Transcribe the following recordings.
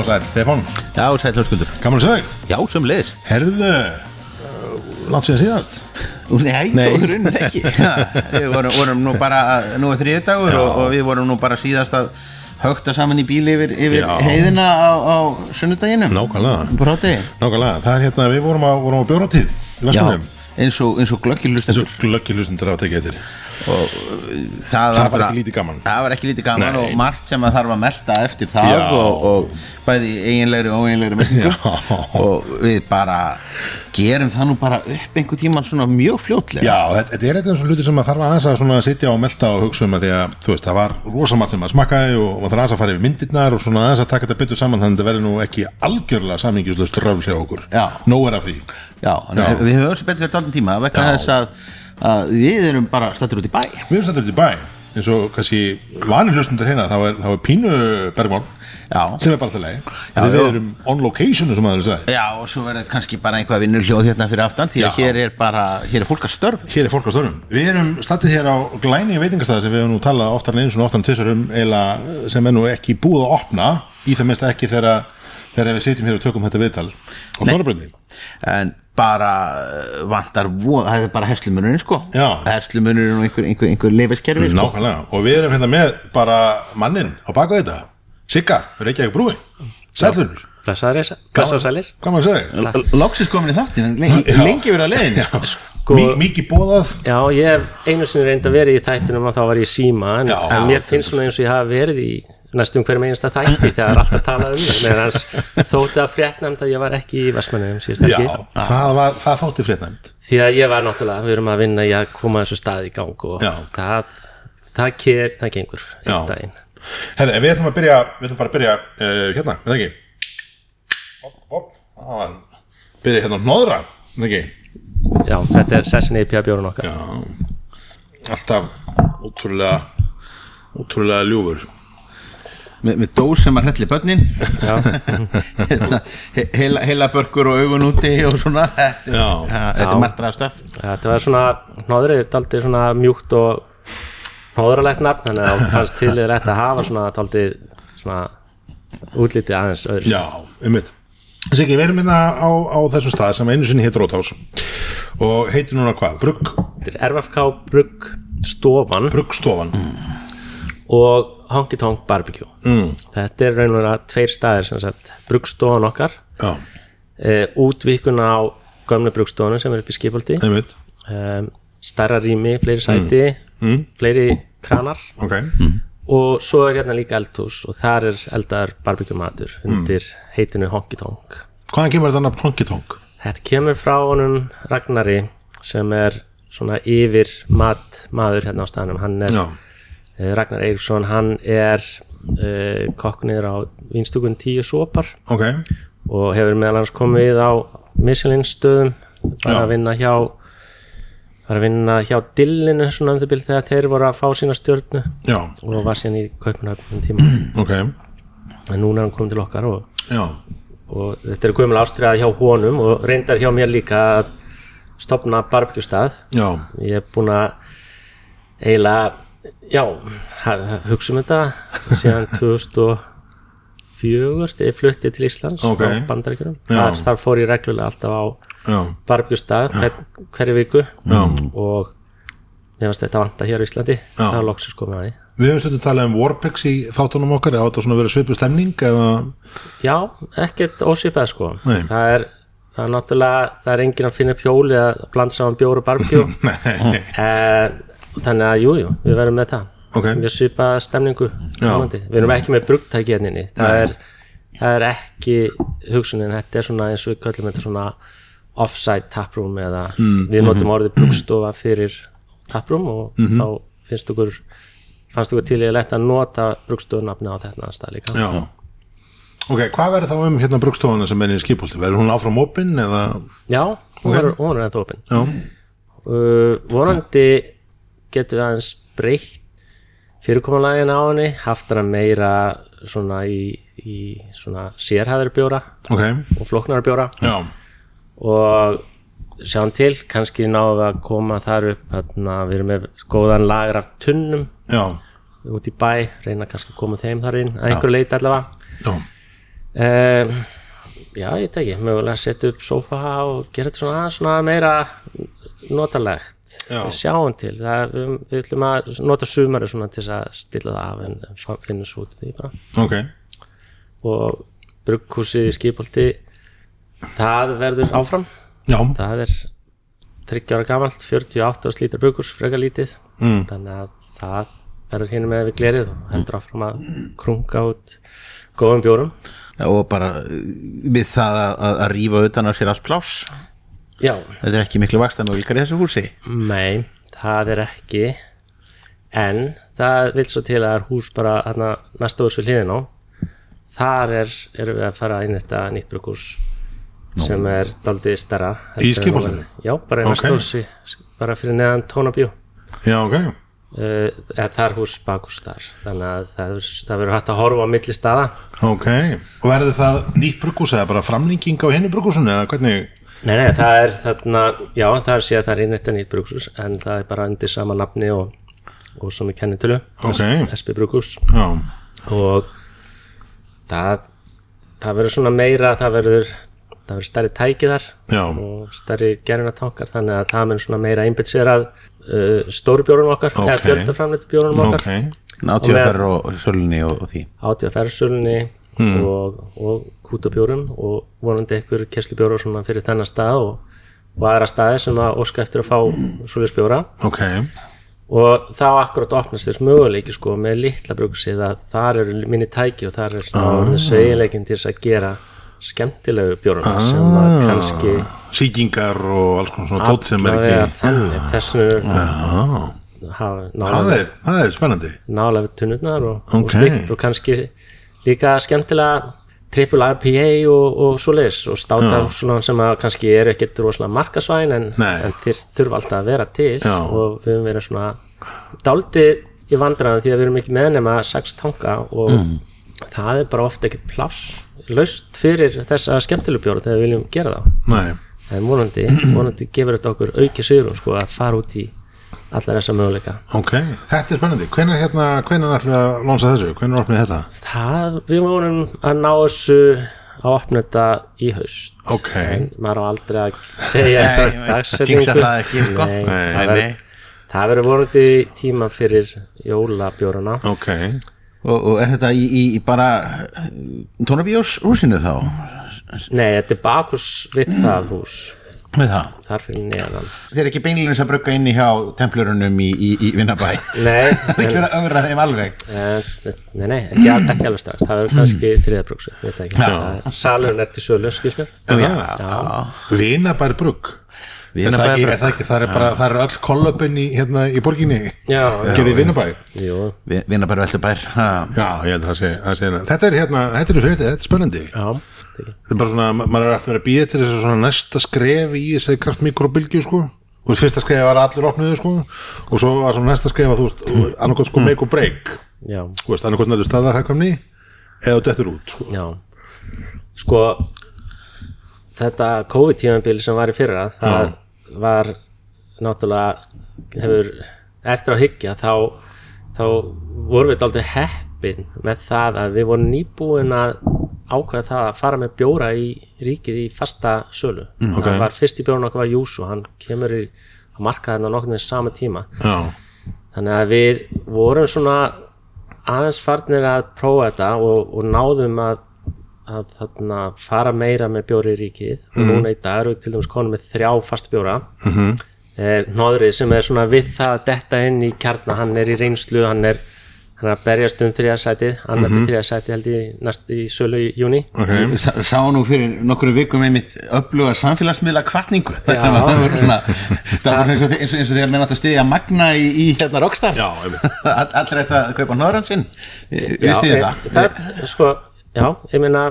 og sæl, Stefán, Já, sæl hljóskuldur gaman að segja þig. Já, sem leiðis Herðu, uh, langt síðan síðast? Nei, Nei. þó runn ekki. Ja, Við vorum, vorum nú bara, nú er þriðdagur Já. og, og við vorum nú bara síðast að högta saman í bíli yfir, yfir heiðina á, á sunnudaginum Nákvæmlega, nákvæmlega. Það er hérna, við vorum á, á bjóratíð í Já, Vestmannum eins og, eins og glöggir Þessu lustendur glöggi hlustundur að tekja eftir og það, Það var ekki lítið gaman. það var ekki lítið gaman Nei. og margt sem að þarf að melta eftir það Já. og, og bæði eiginlegri og Já. og við bara gerum það nú bara upp einhver tíman svona mjög fljótlega Já, þetta, þetta er eitthvað hluti sem að þarf aðeins að svona sitja og melta og hugsa um að því að þú veist, það var rosamart sem að smakkaði og maður þarf aðeins að fara yfir myndirnar og svona aðeins að taka þetta betur saman þannig að þetta verður nú ekki algjörlega samingislust röfl Já. Já, við höfum sem betur verið dálítið tíma Já. þess að, að við erum bara stættur út í bæ Við erum stættur til bæ eins og kannski vanir hlustundur hérna þá er, er Pínu Bergmál Já, sem er bara til leið við já. erum on location og svo verður kannski bara einhvað vinnur hljóð hérna fyrir aftan því að hér er bara, hér er fólk að störf Hér er fólk á störum. Við erum stattir hér á glæni veitingastæði sem við höfum nú talað oftar en einu svona oftar en um eiginlega sem er nú ekki búið að opna í það minnst ekki þegar, þegar við sitjum hér og tökum þetta viðtal á Snorabröndi. en bara uh, vantar von, það er bara herslumunurinn sko. Herslumunurinn og einhver, einhver, einhver leifiskerfi sko. Nákvæmlega. Og við erum hérna með bara mannin á baka þetta. Sigga, Reykjavík brúi. Sælunur. Blessaður, blessaður sælir Hvað maður segja? L- Loksins komin í þáttin, en lengi, lengi verið að leiðin Sko- mikið bóðað. Já, ég hef einu sinni reynd að vera í þættinum og þá var ég síma en, Já. en mér finnst svona eins og ég hafa verið í næstum hverjum einasta þætti þegar alltaf talað um það meðan þótti að fréttnæmt að ég var ekki í Vestmannum síðast Já, ekki það, var, það þótti fréttnæmt. því að ég var náttúrulega, við erum að vinna í að koma þessu stað í gang og Já. það það, ker, það gengur Já. en við ætlum að byrja, við ætlum bara að byrja uh, hérna, það ekki? Hopp, hopp, það var byrja hérna að nóðra, það ekki? Já, þetta er sessinni í pjabjórun okkar Já, alltaf ótrúlega, ótrúlega ljúfur. Með, með dós sem að hrelli börnin. Já, Hérna, he- heila, heila börkur og augun úti og svona. Þetta, er martra stöf þetta var svona hnoðrið, daldið svona mjúkt og hnoðralegt nafn þannig að það fannst til rétt að hafa svona daldið svona útlítið aðeins öðru. Já, einmitt. Siggi, við erum hérna á, á þessum stað sem einu sinni heitir Rótás og heitir núna hvað? Brugg, Þetta er RFK Brugg stofan. Bruggstofan. og Honky Tonk Barbecue. Mm. þetta er raun og vera tveir staðir sem sagt Bruggstofan okkar. Já, e, útvíkun á gömlu Bruggstofunum sem er upp í skipaldi e, starra rými, fleiri sæti mm. fleiri kranar. Ok, og svo er hérna líka eldhús og þar er eldar barbecue matur undir heitinu Honky Tonk. Hvaðan kemur þetta nafn Honky Tonk? Þetta kemur frá honum Ragnari sem er svona yfir mat maður hérna á staðnum. Hann er Já, eh, Ragnar Eiríksson, hann er uh, kokknir á vinstúkun tíu sopar ok, og hefur meðal hans komið á Michelin stöðum var Já. að vinna hjá var að vinna hjá Dillinu svona um því bil þegar þeir voru að fá sína stjörnu já, og var síðan í kaupnöfnum tíma. Ok, en núna er hann komið til okkar og, og þetta er gömul ástriða hjá honum og reyndar hjá mér líka að stopna barbecue stað. Já, ég er búin að eiginlega já, ha- ha- hugsa um þetta síðan 2004 þegar ég flutti til Íslands Ok. frá Bandaríkjunum Já. þar, þar fór ég reglulega alltaf á já, barbecue stað hver, hverju viku. Já. og finnst þetta vanta hér á Íslandi. Það er loksins komið að því. Við höfum stundum talað um Warpix í þáttunum okkar, er þetta svona verið svipu stemning eða, já, ekkert ósvipað sko. Það er, það er náttúrulega það er enginn að finna upp hjóli að blanda saman bjór og barbecue. Eh, þannig að jú, jú, við verðum með það. Ok, mjög svipað stemningu við erum ekki með brugtæki henni það er, það er ekki hugsunin, þetta er svona eins og við kallum þetta svona offsite taproom eða við notum orðið brugstofa fyrir taproom og þá finnst okkur fannst okkur til ég lett að nota brugstofnafni á þetta stað líka. Já. Ok, hvað verður þá um hérna brugstofana sem er í skipholti? Verður hún áfram opinn eða, já hún hún er ennþá opinn uh, vonandi getum við aðeins breytt fyrirkomulægin á henni haft hana meira svona í, í svona sérhæður bjóra ok, og flóknara bjóra. Já, og sjáum til, kannski náum við að koma þar upp hérna, við erum með góðan lager af tunnum já, út í bæ, reyna kannski að koma þeim þar inn að einhverju leiti allavega. Já, um, já, ég veit ekki mögulega að setja upp sófa og gera þetta svona, svona meira notalegt Við sjáum til. Það, við, við ætlum að nota sumari til að stilla það af en finna svo út því bara. Ok, og brugghúsið í skipolti það verður áfram. Já, það er 30 ára gamalt 48 árs lítar brugghús, frekar lítið. Mm. þannig að það verður hérna með við glerið og heldur áfram að krunga út góðum bjórum. Og bara uh, við það að, að, að rífa utan á sér allt pláss já, þetta er ekki miklu vakstamöguleikar í þessu húsi. Nei, það er ekki. En það vil svo til að er hús bara hérna næsta hús við hliðin á. Þar er, erum við að fara inn þetta nýtt brugghús sem er daldið stærra Í Skipholtinu? já, bara í næsta húsi bara fyrir neðan tónabjú já, ok. Uh, er hús bakhús þar. Þannig að það verður, það verður hægt að horfa á milli staða. Ok, og verður það nýtt bruggús eða bara framlenging á henni bruggúsinu eða hvernig, nei, nei, það er þarna já, það er séð að það er innrætt nýtt brugghús en það er bara undir sama nafni og, og svo með kennitölu Ok. SP brugghús. Já, og það það verður svona meira það verður, það verður stærri tæki þar já, og stærri gerunatankar þannig að það mun svona meira einbytt sér að uh, stóru bjórunum okkar Ok. eða fjöldaframleitu bjórunum okkar. Ok. Náttjóðferð og, og sölunni og, átíðaferðsölunni og, og kútabjórum og vonandi einhver kerslubjóra svona fyrir þennan stað og, og aðra staði sem að óska eftir að fá svoleiðis bjóra. Ok, og þá akkurat opnast þess möguleiki sko með litla brugsið að þar eru minni tæki og þar er ah. sveigleikin til þess að gera skemmtilegu bjóruna sem að kannski sýkingar og alls konar svona tótt sem er ekki já, hafa það er, það er spennandi. nálega við tunnurnar og, Ok. og slíkt og kannski líka skemmtilega triple IPA og, og svoleiðis og státa svona sem að kannski er ekkert rosalega markasvæn en, en þeir þurfa alltaf að vera til Já. og við höfum verið svona dálítið í vandræðan því að við erum ekki með nema sex tanka og Mm. það er bara ofta ekkert pláss laust fyrir þessa skemmtilegu bjóra þegar við viljum gera það nei, en vonandi, vonandi gefur þetta okkur auki sigurum sko að fara út í allar þessa möguleika. Ok, þetta er spennandi. Hvenær hérna, hvenær ætlum við að lonsa þessu? Hvenær opnið þetta, Það, við vorum að ná þessu að opna þetta í haust. Ok. En maður á aldrei að segja eitthvað dagsetningu. það ekki, sko. Nei, Nei, það nei, verður- það verður vonandi tíma fyrir jólabjórana. Ok, og, og er þetta í, í, í bara tónabíós húsinu þá? Nei, þetta er bakus við það hús þar fyrir neðan. Þeir eru ekki beinlunins að brugga inni hjá templurunum í, í, í Vinnabæ Nei, það er ekki verið að öfra þeim alveg. Eh, nei, nei ekki, ekki alveg strax. Það verður kannski það ekki. Það- Salurinn er til sölu, skils mér. Já, Já, vinabær brugg það er það ekki, það er bara það er öll kollöpun í, hérna, í borginni. Já, gerði vinabær jú, Vinnabæ veldubær ha. já, ég held að það sé, það sé þetta er hérna, þetta er fyrir þetta er spennandi. Já þetta er- þetta bara svona, ma- maður er alltaf verið að býja til þess að svona næsta skref í þessari kraftmikrobilgju sko. Veist, fyrsta skref var að allir opnuðu sko og svo var svona næsta skref að þú veist annarkot sko make or break. Annarkot nættu staðarhækkamni eða þú dettur út sko. Já, sko þetta COVID-tímabili sem var í fyrra það var náttúrulega hefur eftir að hyggja þá, þá vorum við aldrei heppin með það að við vorum nýbúin að ákveða það að fara með bjóra í ríkið í fasta sölu. Ok. það var fyrst í bjórun okkar var Júsu hann kemur í að marka þarna nokkuð með sama tíma. Já, þannig að við vorum svona aðeins farnir að prófa þetta og, og náðum að, að þarna, fara meira með bjóri í ríkið. Og núna í dag eru við til dæmis konum með þrjá fast bjóra. Mm -hmm. eh, Nóðrið sem er svona við það að detta inn í kjarna, hann er í reynslu hann er, hann er að berjast um þriðasætið annar til þriðasætið held ég næst í sölu í júni ok. Sá, nú fyrir nokkru vikum einmitt öfluga samfélagsmiðla kvartningu þetta var, það var svona það var eins og, þegar menn átt að stiðja Magna í, í hérna Rockstar. Allir þetta að kaupa hnöðran sinn. Við Já, stiðja eh, það. það sko, já, ég meina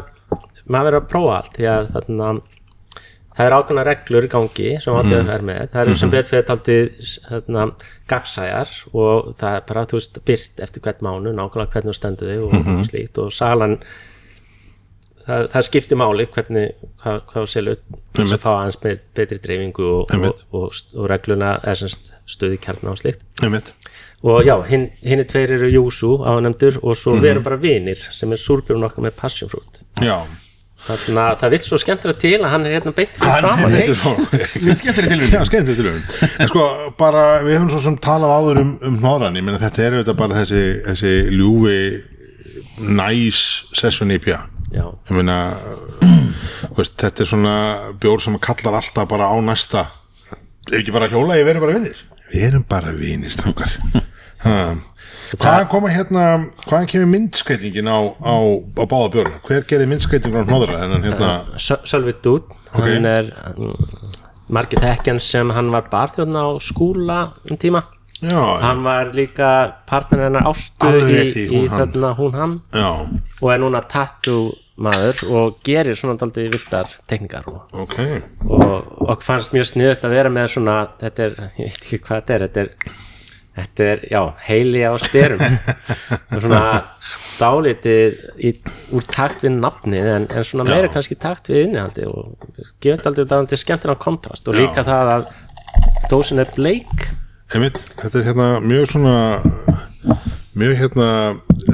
maður verður að prófa allt því að þarna það er ákveðna reglur í gangi sem áttið að er með. Það eru sem betur fyrir þarna, gagsæjar og það er bara þú veist, byrt eftir hvert mánu nákvæmlega hvernig þú stendur þig og, og slíkt. Og salan það, það skiptir máli hvernig hvað, hvað selur til þess að fá aðeins með, betri dreifingu og, og, og, og, og regluna er semst stöði kjarna og slíkt. Einmitt. Og já, hinn hin tveir eru Júsú ánemndur og svo Mhm. við erum bara vinir sem er súrbjörn okkar með passionfrút Já, þannig að það vill svo skemmtilega til að hann er hérna beint fyrir Hann- framan. þetta er svo- Við skemmtir til Já, skemmtilegt tilhörun En sko, bara, við höfum svo sem talað áður um, um hnoðran, ég meina þetta er auðvitað bara þessi, þessi ljúfi næs session IPA meina veist, þetta er svona bjór sem kallar alltaf bara á næsta. Ef ekki bara hjóla, ég verður bara vinnir við erum bara vinnir, strákar. Ha. hvaðan koma hérna hvaðan kemur myndskreitingin á, á, á báða bjórna, hver gerði myndskreitingin á hnoðra þennan hérna? Sö- Sölvi Dút Ok. hann er um, margir þekkjan sem hann var barþjóðn á skúla um tíma já, hann var líka partner hennar ástu í, í þarna hún hann. Já, og er núna tattoo maður og gerir svona daldið viltar teknikar og, ok. Og okkur fannst mjög sniðut að vera með svona þetta er, ég veit ekki hvað þetta er þetta er, þetta er já, heili á styrum og svona dálítið í, úr takt við nafnið en, en svona meira kannski takt við innihaldi og gefur daldið dálítið skemmtilega kontrast. Og líka það að dósin er bleik Einmitt, þetta er hérna mjög svona mjög hérna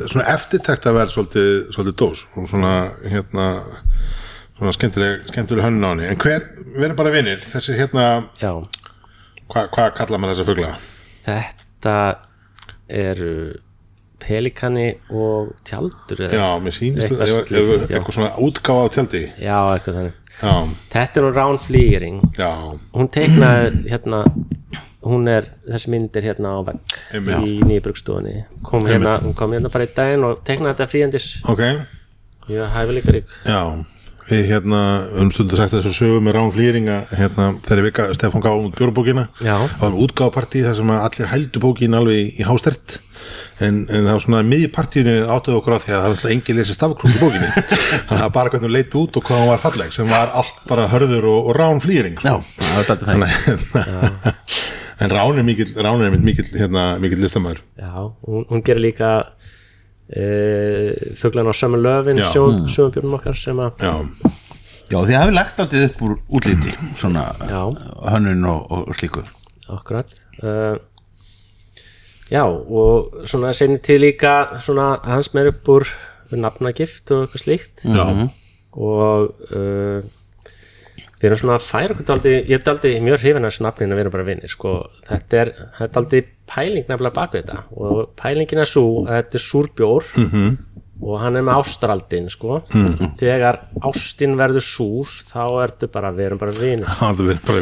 svona eftirtækt að vera svolítið, svolítið dós og svona hérna svona skemmtileg, skemmtileg hönnun á henni. En hver, við erum bara vinnir þessi hérna, já, hvað hva kallar maður þessa fugla? þetta eru pelikani og tjaldur Já, mér sýnist Eitthvað þetta. Já. eitthvað svona útgáfa á tjaldi. Já, eitthvað þannig. Já, þetta er nú Rán Flýgering já, hún teiknaði hérna hún er, þessi mynd er hérna á vegg Einmitt. í nýjabrugstofunni kom hérna, hún kom hérna bara í daginn og teiknaði þetta fríandis ok. Ég hæfi líka rík Já, við hérna um stundu sagt þessu sögu með Rán Flýringa hérna þegar vika Stefán gaf út bjórubókina Já. það var útgáfapartí þar sem að allir hældu bókin alveg í, hástert. En, en það var svona miði partíinu áttuðu okkur á því að það var alltaf engin lesi stafkrúk í bókinni. Þannig að bara hvernig hún leit út og hvað hún var falleg sem var allt bara hörður og, og Rán Flýring En Rán er mikill Rán er mikill, hérna, mikill listamæður já, hún, hún gerir líka e, fuglan á sömu löfin Já. sjöfubjörnum okkar sem að Já, Já, þið hafið lagt áttið upp úr útliti svona Já. hönnun og, og slíku. Akkurat. Uh, já og svona senni til líka svona hans meir upp úr nafnagift og eitthvað slíkt. Já, og uh, við erum svona að færa okkur daldi, ég er daldi mjög hrifin af þessu nafninu að erum bara vinnir sko. þetta er, þetta er daldi pæling nefnilega bak við þetta og pælingin er svo að þetta er súrbjór -hmm. og hann er með ástraldin sko. -hmm. þegar ástin verður súr þá er þetta bara, við erum bara vinnir það verður bara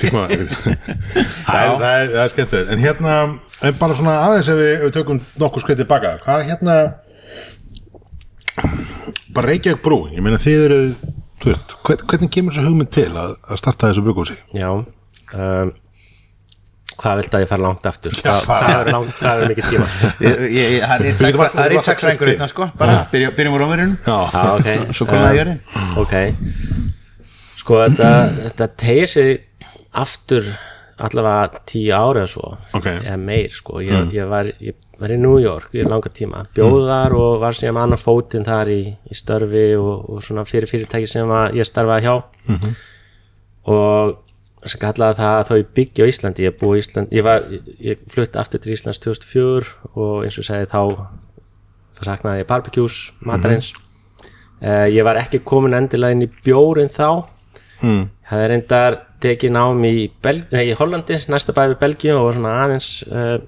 Tíma, það, er, það, er, það skemmtilegt en hérna, bara svona aðeins ef við, ef við tökum nokkuð skrið tilbaka hvað hérna bara Reykjavík brú ég meina þið eru, þú veist hvern, hvernig kemur þessu hugmynd til að, að starta þessu brugghúsi já um, hvað vilt að ég fara langt aftur? Hvað, bara- hvað er langt, hvað er mikið tíma? Ég- ég- ég- Það er eitt það alltaf hérna sko. Bara byrja- byrjum á rómurinn já, Já, ok. Svo komum við að jöri Ok. Sko þetta, þetta tegir sig aftur allavega tíu ára svo Ok. eða meir sko. Ég, ég, var, ég var í New York í langa tíma. Bjóðar og var síðan með annar fótinn þar í, í störfi og, og svona fyrir fyrirtæki sem ég starfaði hjá. Og sem kallaði það að þá ég byggja á Íslandi. Ég, búi á Íslandi, ég, var, ég, ég flutti aftur til Íslands 2004 og eins og segi þá þá saknaði ég barbecues, matarins. Uh, ég var ekki komin endilega inn í bjórin þá mm. það er reyndar tekið nám í, nei, í Hollandi, næsta bæði við Belgíu og svona aðeins uh,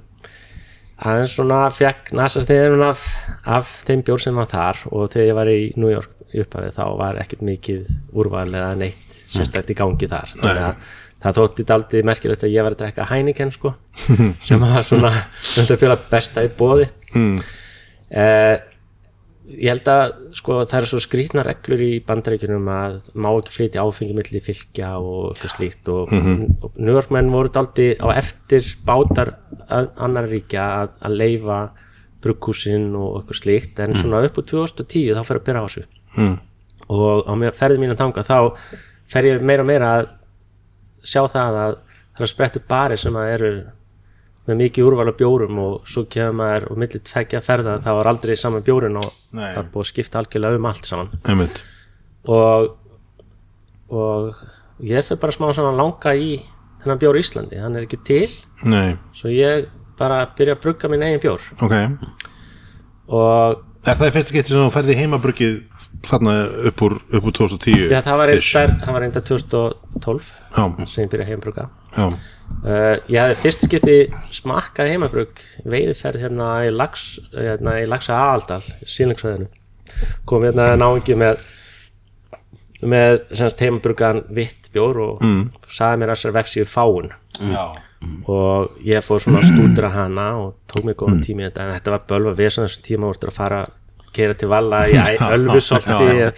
aðeins svona fekk næstastiðin af, af þeim bjór sem var þar og þegar ég var í New York upphafið þá var ekkert mikið úrval eða neitt sérstætt í gangi þar þannig að það þótti daldið merkilegt að ég var að drekka Heineken sko sem var svona besta í bóði Mm. uh, ég held að sko það eru svo skrýtna reglur í bandaríkjunum að má ekki flytja áfengi milli fylgja og eitthvað slíkt og, og njörgmenn voru daldi á eftir bátar að- annar ríkja að, að leifa brugghúsin og eitthvað slíkt en svona upp á 2010 þá fer að byrja á þessu. Mm. og á mér ferði mínu þanga þá fer ég meira og meira að sjá það að það er að spretta upp bari sem að eru með mikið úrval af bjórum og svo kemur maður og millir tveggja ferða þá er aldrei saman bjórin og Nei. það búið að skipta algjörlega um allt saman. Einmitt. Og og ég fyrir bara smá svona langa í þennan bjór í Íslandi, hann er ekki til. Nei, svo ég bara byrja að brugga minn eigin bjór. Ok. Og Er það í fyrsta getri sem þú ferði heimabruggið þarna upp úr, upp úr 2010 ja, það var það var reynda 2012 Já, sem ég byrja að heimbrugga já, uh, ég hefði fyrst skipti smakkað heimabrugg veiðferð hérna í lags hérna í lagsa aðaldal sílingsvæðinu kom hérna náingi með með semst heimabruggan vitt bjór og mm. saði mér að þessar vefsíu fáun já. og ég fór svona að stúdra hana og tók mig góðan tími í þetta en þetta var bölva vesen þessum tíma vortur að fara að gera til valla í ölfusolti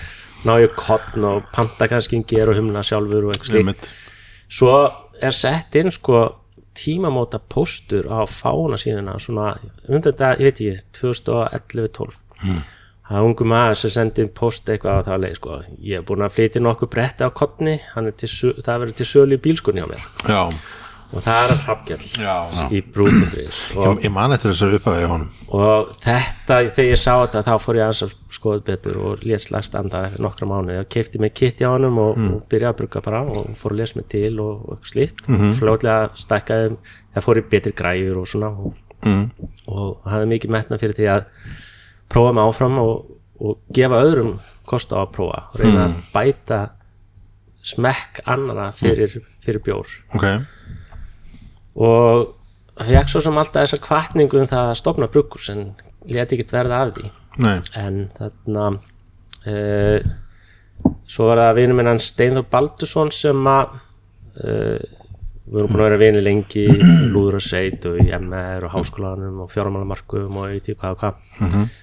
ná ég kottn og panta kannski en gera og humla sjálfur og eitthvað slíkt. Svo er sett inn sko tímamóta póstur á fána síðuna svona, undir þetta, ég veit ekki 2011-12 Hmm. það er ungu maður sem sendi póst eitthvað á það leið sko, ég er búin að flytja nokkuð bretti á kottni, það verður til sölu í bílskunni á mér já. Og það er að hrappgjall Já. í brúkundris og, Ég, ég man eftir þessar upphæði honum. Og þetta, þegar ég sá þetta þá fór ég aðeins að skoða betur og lét slag standa eftir nokkra mánuði. Og keipti mig kitt í honum og, og byrjaði að brugga bara og fór að lesa mig til og, og eitthvað slíkt. Fljótlega stækkaði, það fór í betri græjur og svona og, mm. og hafði mikið metna fyrir því að prófa mig áfram og, og gefa öðrum kost á að prófa. Og reyna að bæta smekk annara fyrir, fyrir bjór. Ok, og fekk svo sem alltaf þessa kvartningu um það að stopna brugghús en leti ekki verða af því. Nei, en þarna uh, svo var það vinur minn hann Steinþór Baldursson sem að uh, við erum búin að vera vinir lengi í Lúður og í MR og Háskólanum og fjármálamarkum og eitthvað hvað og hvað.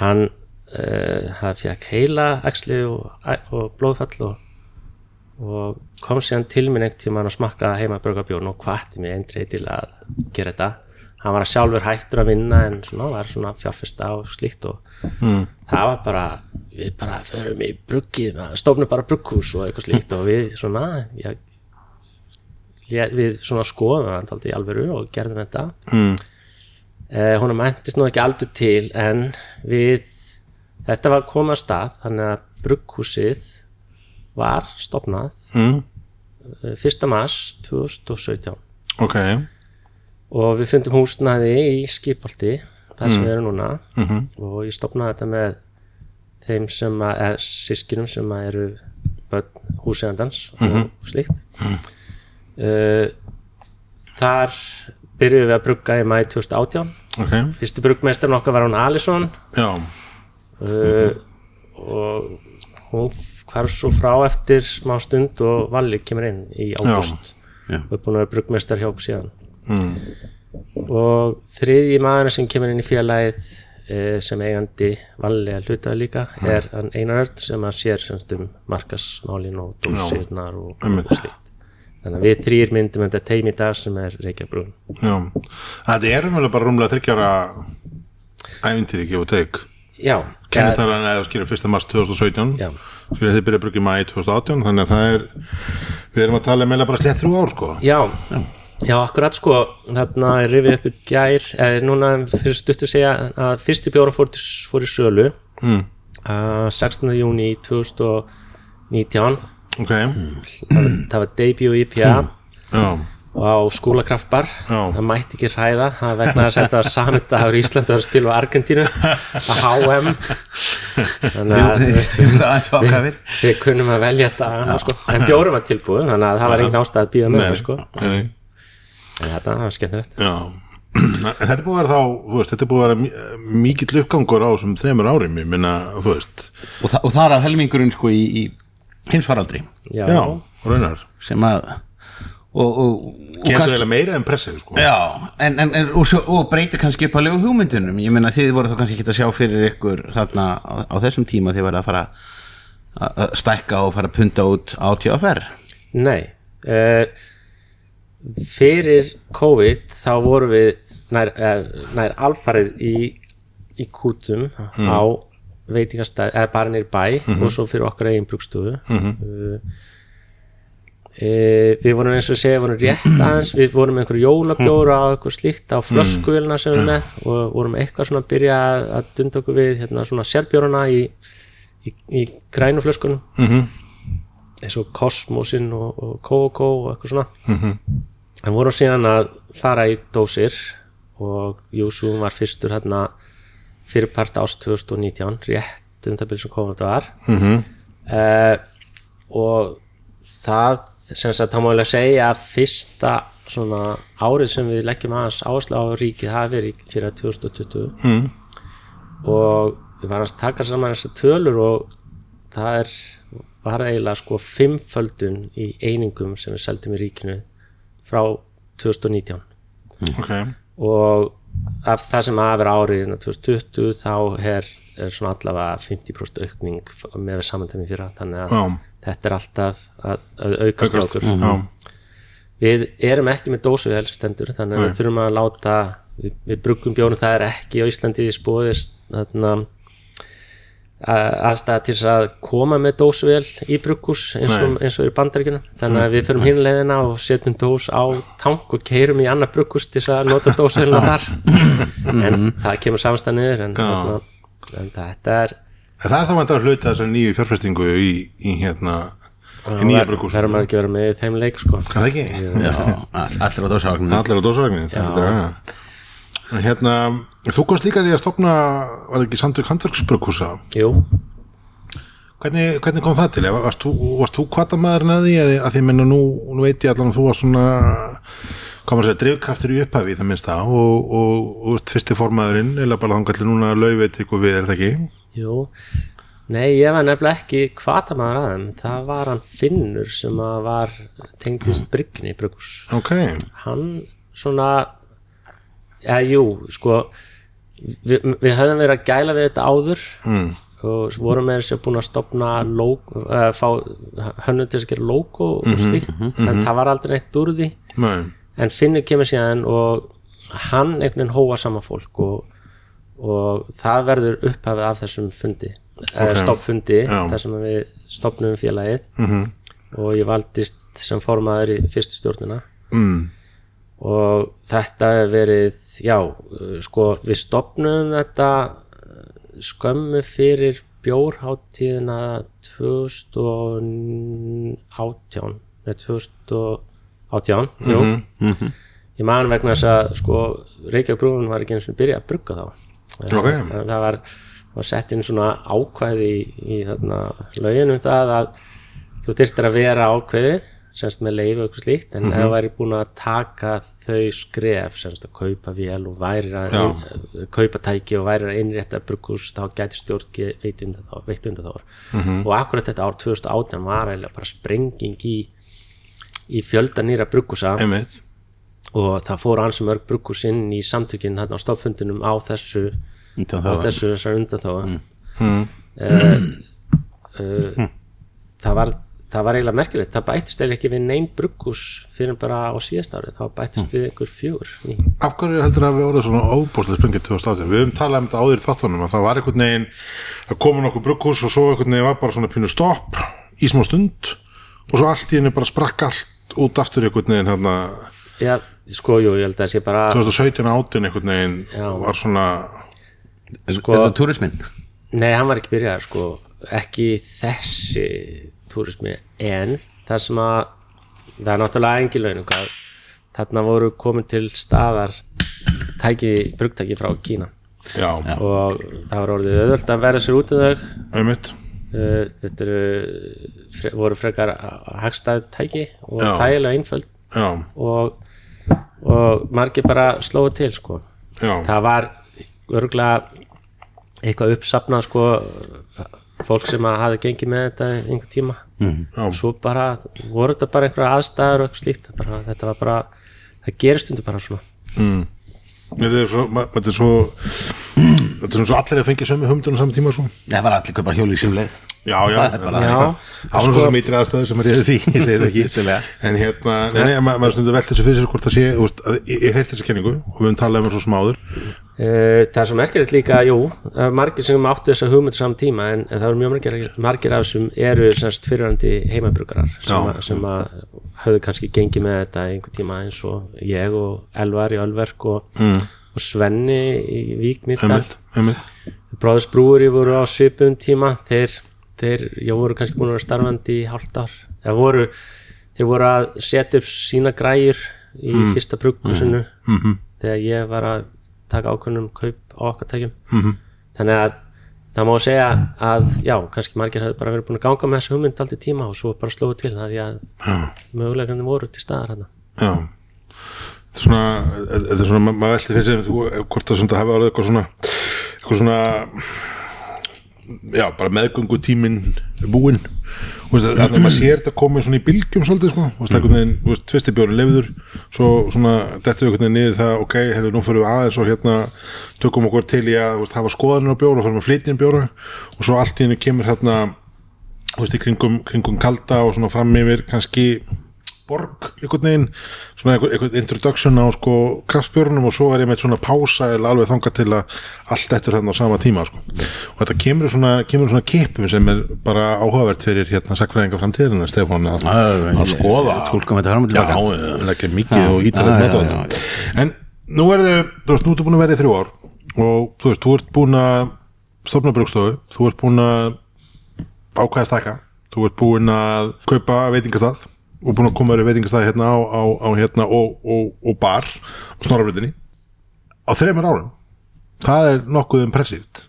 Hann uh, það fekk heila axli og, og blóðfall og, og kom síðan til minn einhvern tímann að smakka heimabröggabjórn og hvatti mig eindreið til að gera þetta hann var að sjálfur hættur að vinna en svona var svona fjárfesta og slíkt og mm. það var bara við bara förum í bruggið stofnum bara brugghús og eitthvað slíkt og við svona já, við svona skoðum það aldrei í alvöru og gerðum þetta Mm. eh, hún mæntist nú ekki aldur til en við þetta var komað stað þannig að brugghúsið var stopnað Mm. eh, 1. mars 2017 ok. Og við fundum húsnæði í skipaldi þar sem við erum núna. Mhm. og ég stopnaði þetta með þeim sem að, eða sískinum sem að eru húsegandans og slíkt. Uh, þar byrjuðum við að brugga í mæði 2018 ok, fyrsti bruggmeistarinn okkar var hún Alisson. Já, uh, og hún hvarf svo frá eftir smá stund og Valli kemur inn í ágúst. Já. og er búin að vera bruggmeistar hjá okkur síðan. Mm. og þriðji maður sem kemur inn í félagið eh, sem eigandi vanlega hlutaði líka er hann Einar Örd sem að sér semst um markasmálin og dósirnar og, og slíkt. Þannig að við þrýr myndum þetta teim í dag sem er Reykjavík brún já. Þetta er umvel bara rúmlega þryggjara æfintíði gefa teik já, kennitalan eða skilur 1. mars 2017 já, skilur þið byrja að brugga í mæ 2018 þannig að það er við erum að tala meðlega bara slett þrjú ár sko. Já, já, akkurat sko. Þarna er rifið upp í gær eða núna fyrir stuttu segja að fyrsti bjóra fór, fór í sölu mm. uh, 16. júni 2019 ok, það var debut IPA já, og á skólakraftbar það mætti ekki hræða það vegna að þetta var sami dagur í Íslandi að spila á Argentínu á HM þannig að sjokkafir við kunnum að velja þetta sko. en bjórum var tilbúið þannig að það var engin ástæð að býða með sko. nei, en þetta var skemmtilegt. Þetta er búið að vera þá, þú veist, þetta er búið að vera mi- mikill uppgangur á þessum þremur árum, ég minna, þú veist, og, þa og það er helmingurinn sko í, í heimsfaraldri. Já, já, raunar, sem að og, og, og getur eiginlega meira en pressið, sko. Já, en, en, en og, svo, og breytir kannski upp að legu hugmyndunum. Ég meina þið voru þá kannski ekki að sjá fyrir ykkur þarna á, á þessum tíma þið verða að fara að stækka og fara að punta út á TFR nei uh, fyrir COVID þá vorum við nær, uh, nær alfarið í, í kútum á veitingastæð, eða bara nýr bæ og svo fyrir okkar eigin brugstofu. Uh, e, við vorum eins og segja, við vorum rétt aðeins við vorum með einhver jólabjóra og eitthvað slíkt á flöskuvélina sem við erum með og vorum eitthvað svona að byrja að- dunda okkur við hérna svona sérbjórana í, í, í grænu flöskunum. Mhm. eins og Kosmosin og, og Kókó og eitthvað svona. En voru síðan að fara í dósir og Júsú var fyrstur hérna fyrirpart ást 2019 rétt um það byrjum sem komið þetta var mm og það sem sagt þá má ég segja að fyrsta svona árið sem við leggjum aðeins áherslu á ríkið hafi verið fyrir 2020 mm. og við varum að taka saman þessar tölur og það er var eiginlega sko fimmföldun í einingum sem við seldum í ríkinu frá 2019 ok, og af það sem að vera árið 2020 þá er, er svona allavega 50% aukning með við samantæmi fyrir þannig að Já. þetta er alltaf að, að aukast aukast okkur. já, við erum ekki með dósuvel stendur þannig að við þurfum að láta við, við bruggum bjónum, það er ekki á Íslandi í spóðist þarna að- aðstæða til að koma með dósuvel í brugghús eins og, eins og í bandaríkjunum. Þannig að við förum hinleðina og setjum dós á tank og keirum í annað brugghús til að nota dósuvelina þar. En það kemur samstæð niður en, þarna, en þetta er En það er þá vantar að hluta þessar nýju fjárfestingu í, í hérna í nýja brugghús verður maður ekki vera með þeim leik sko. Það ekki? Já, all- allir á dósavagninu Allir á dósavagnin Hérna, þú komst líka því að stopna var það ekki Sandvík Handverksbrugghúsa Jú, hvernig, hvernig kom það til? Varst þú, þú kvatamaðurinn að því að, að því menna nú, nú veit ég allan að þú var svona komur að segja drifkraftur í upphafi það minnsta og, og, og veist, fyrsti formaðurinn eða bara þangallir núna laufið ykkur við er það ekki? Jú, nei ég var nefnilega ekki kvatamaður að þeim, það var hann Finnur sem að var tengdist Brygni Bryggus. Ok, Hann svona, já jú, sko, við, við höfðum verið að gæla við þetta áður mm. og vorum með þess að búin að stopna logo, uh, fá hönnum til að gera logo og slíkt, en það var aldrei neitt úr því nei, en Finnur kemur síðan og hann einhvern veginn hóa saman fólk og, og það verður upphafið af þessum fundi okay. stoppfundi, þar sem við stopnum félagið -hmm. og ég valdist sem formaður í fyrstu stjórnina mm. Og þetta hefur verið já, sko við stopnum þetta uh, skömmu fyrir bjórháttíðina 2018 nei 2018 jú. Ég man vegna þess að sko Reykjavík brúin var ekki eins og byrja að brugga þá. Ok. það, það var, var sett inn svona ákvæði í, í þarna lögin um það að þú þyrftir að vera ákveðið semst með leifu og eitthvað slíkt en ef það væri búin að taka þau skref semst að kaupa vél og væri að ein, kaupa tæki og væri að innrétta brukkús þá gæti stjórn veit undan þá, veitt undan þá og akkurat þetta ár 2018 var eiginlega bara sprenging í í fjölda nýra einmitt. Og það fór ansum mörg brukkús inn í samtökinn þarna á stofnfundunum á þessu Undan á það þessu þessar undan þá Mm. uh, það var það var eiginlega merkilegt, það bættist eða ekki við neinn brukkús fyrir bara á síðast árið þá bættist við einhver fjögur. Af hverju heldur að við orðið svona óbúslega sprengið 2018? Við höfum talað um þetta áður í þáttunum að það var einhvern veginn að koma nokkuð brugghús og svo einhvern veginn var bara svona pínu stopp í smá stund og svo allt í henni bara sprakk allt út aftur einhvern veginn hérna já, sko, jú, ég held að það sé bara 2017 áttin einhvern veginn Já. var svona Sko- Er það túrismin? Nei, hann var ekki byrjaður sko ekki þessi túrismi. En það sem að það er náttúrulega engin launum hvað þarna voru komin til staðar tæki, brugtæki frá Kína. Já, og það var orðið auðvöld að verða sér út um þau. Einmitt. Uh, þetta eru, fre, voru frekar hagstæð tæki og þægilega einföld. Og, og margir bara slóðu til sko. það var örgulega eitthvað uppsafnað sko, fólk sem að hafi gengið með þetta einhver tíma. Já, svo bara voru þetta bara einhverja aðstæður og eitthvað slíkt bara, þetta var bara, það gerist undir bara svona. Mm. þetta er svo ma- þetta er svo er svo allir að fengja sömu humdunum saman tíma svo Það var allir kaupa hjóli í sín leið já, já, Það er það var svo sem mítri aðstæðu sem er reyðið því, ég segi það ekki. En hérna, nei, nei, ma- maður stundur velta þessu fyrir sér hvort það sé, þú veist, að ég, ég heilt þessa kenningu og við höfum talað um það svo smáður Uh, það er svo merkilegt líka, jú margir sem áttu þessa hugmynd saman tíma en, en það eru mjög margir, margir af þessum eru semst fyrirhandi heimabrukarar sem, að- sem að höfðu kannski gengið með þetta einhver tíma eins og ég og Elvar í Ölverk og, mm. og Svenni í Vík Mýrdal einmitt, einmitt, Bráðurs Brúri voru á svipum tíma þeir þeir, já, voru kannski búin að vera starfandi í ár. Eða voru, þeir voru að setja upp sína græjur í fyrsta brugghúsinu Mhm. þegar ég var að taka ákvörnum kaup á okkar tækjum -hmm. þannig að það má segja að já, kannski margir hefur bara verið búin að ganga með þessu hugmynd aldrei tíma og svo bara slóðu til það því að mögulegarnir voru til staðar hérna Já. Þetta er svona, þetta er svona, ma- maður velti fyrir sig hvort það hafa orðið eitthvað svona eitthvað svona já, bara meðgöngu tíminn búinn. Veist, að maður sér þetta komið svona í bylgjum svolítið sko, og það er einhvern veginn, þú veist, tvistibjóri lefður svo svona, þetta er einhvern veginn niður það, ok, hefur nú fyrir við aðeins og hérna tökum okkur til í að, þú veist, hafa skoðanir á bjóra og fyrir að flytja inn bjóra og svo allt í henni kemur hérna þú veist, í kringum, kringum kalda og svona fram yfir kannski borg einhvern veginn, svona einhvern, einhvern introduction á sko kraftbjörnum og svo er ég með svona pása eða alveg þangað til að allt eftir hérna á sama tíma sko. og þetta kemur svona, kemur svona kipum sem er bara áhugavert fyrir hérna sakfræðinga framtíðina Stefán að, að skoða tólkum þetta fram og Já, tilbaka leggja mikið og á já, þetta En nú er þau, þú veist, nú ertu búin að vera í þrjú ár og þú veist, þú ert búin að stofna brugstofu, þú ert búin að ákvæða stækka þú ert búin að kaupa veitingastað og búin að koma þér í veitingastað hérna á, á, á hérna og, og, og bar á snorrabritinni á þreymur árum. Það er nokkuð impressíft.